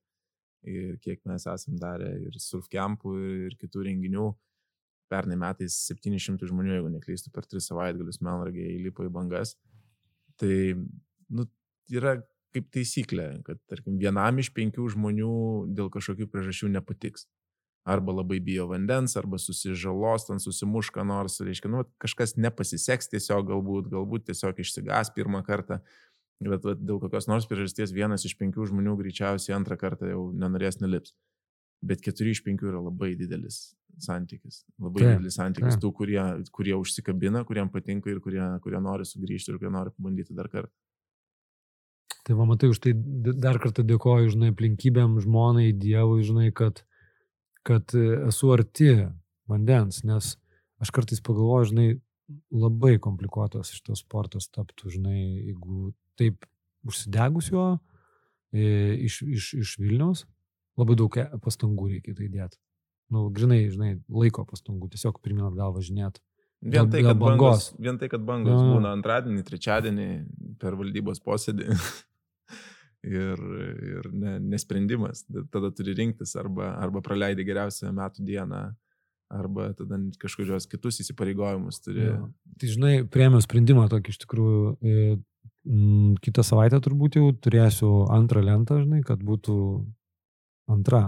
Ir kiek mes esam darę ir surfcampų ir kitų renginių, pernai metais 700 žmonių, jeigu neklystu, per 3 savaitgalius Melnragėje įlipo į bangas. Tai nu, yra kaip taisyklė, kad tarkim, vienam iš penkių žmonių dėl kažkokių priežasčių nepatiks. Arba labai bijo vandens, arba susižalos, ten susimuš ką nors, reiškia, nu, kažkas nepasiseks tiesiog, galbūt, galbūt tiesiog išsigas pirmą kartą, bet va, dėl kokios nors priežasties vienas iš penkių žmonių greičiausiai antrą kartą jau nenorės nelips. Bet keturi iš penkių yra labai didelis santykis. Labai taip, didelis santykis taip. tų, kurie, kurie užsikabina, kuriems patinka ir kurie, kurie nori sugrįžti ir kurie nori pabandyti dar kartą. Tai va, matai, už tai dar kartą dėkoju, žinai, aplinkybėm, žmonai, Dievui, žinai, kad, kad esu arti vandens, nes aš kartais pagalvoju, žinai, labai komplikuotas šitas sportas taptų, žinai, jeigu taip užsidegus jo e, iš, iš, iš Vilniaus, labai daug e, pastangų reikia tai dėti nu, grinai, žinai, laiko pastangų, tiesiog pirmin atgal važinėti. Vien tai, kad bangos, vien tai, kad bangos ja. būna antradienį, trečiadienį per valdybos posėdį ir, ir ne, nesprendimas, tada turi rinktis arba, arba praleidi geriausią metų dieną, arba tada kažkokios kitus įsipareigojimus turi. Ja. Tai žinai, priemiau sprendimą tokį iš tikrųjų, e, mm, kitą savaitę turbūt jau turėsiu antrą lentą, žinai, kad būtų antra.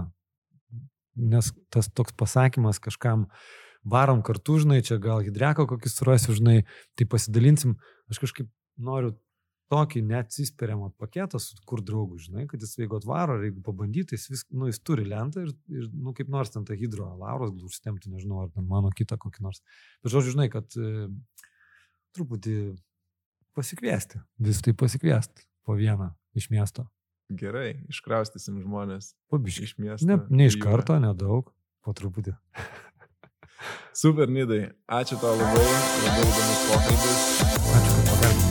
Nes tas toks pasakymas kažkam varom kartu, žinai, čia gal hidreko kokį surasiu, žinai, tai pasidalinsim. Aš kažkaip noriu tokį neatsisperiamą paketą su kur draugų, žinai, kad jis jeigu atvaro, ar jeigu pabandyti, jis, vis, nu, jis turi lentą ir, ir nu, kaip nors ten tą hidro lauros gal užstemti, nežinau, ar ten mano kitą kokį nors. Bet žodžiu, žinai, kad e, truputį pasikviesti, vis tai pasikviesti po vieną iš miesto. Gerai, iškraustysim žmonės. Pabiškai. Iš miesto. Ne, ne iš karto, nedaug, po truputį. Super, Nidai. Ačiū tau labai. Labai įdomus pokalbis. Ačiū, kad pagalbėjai.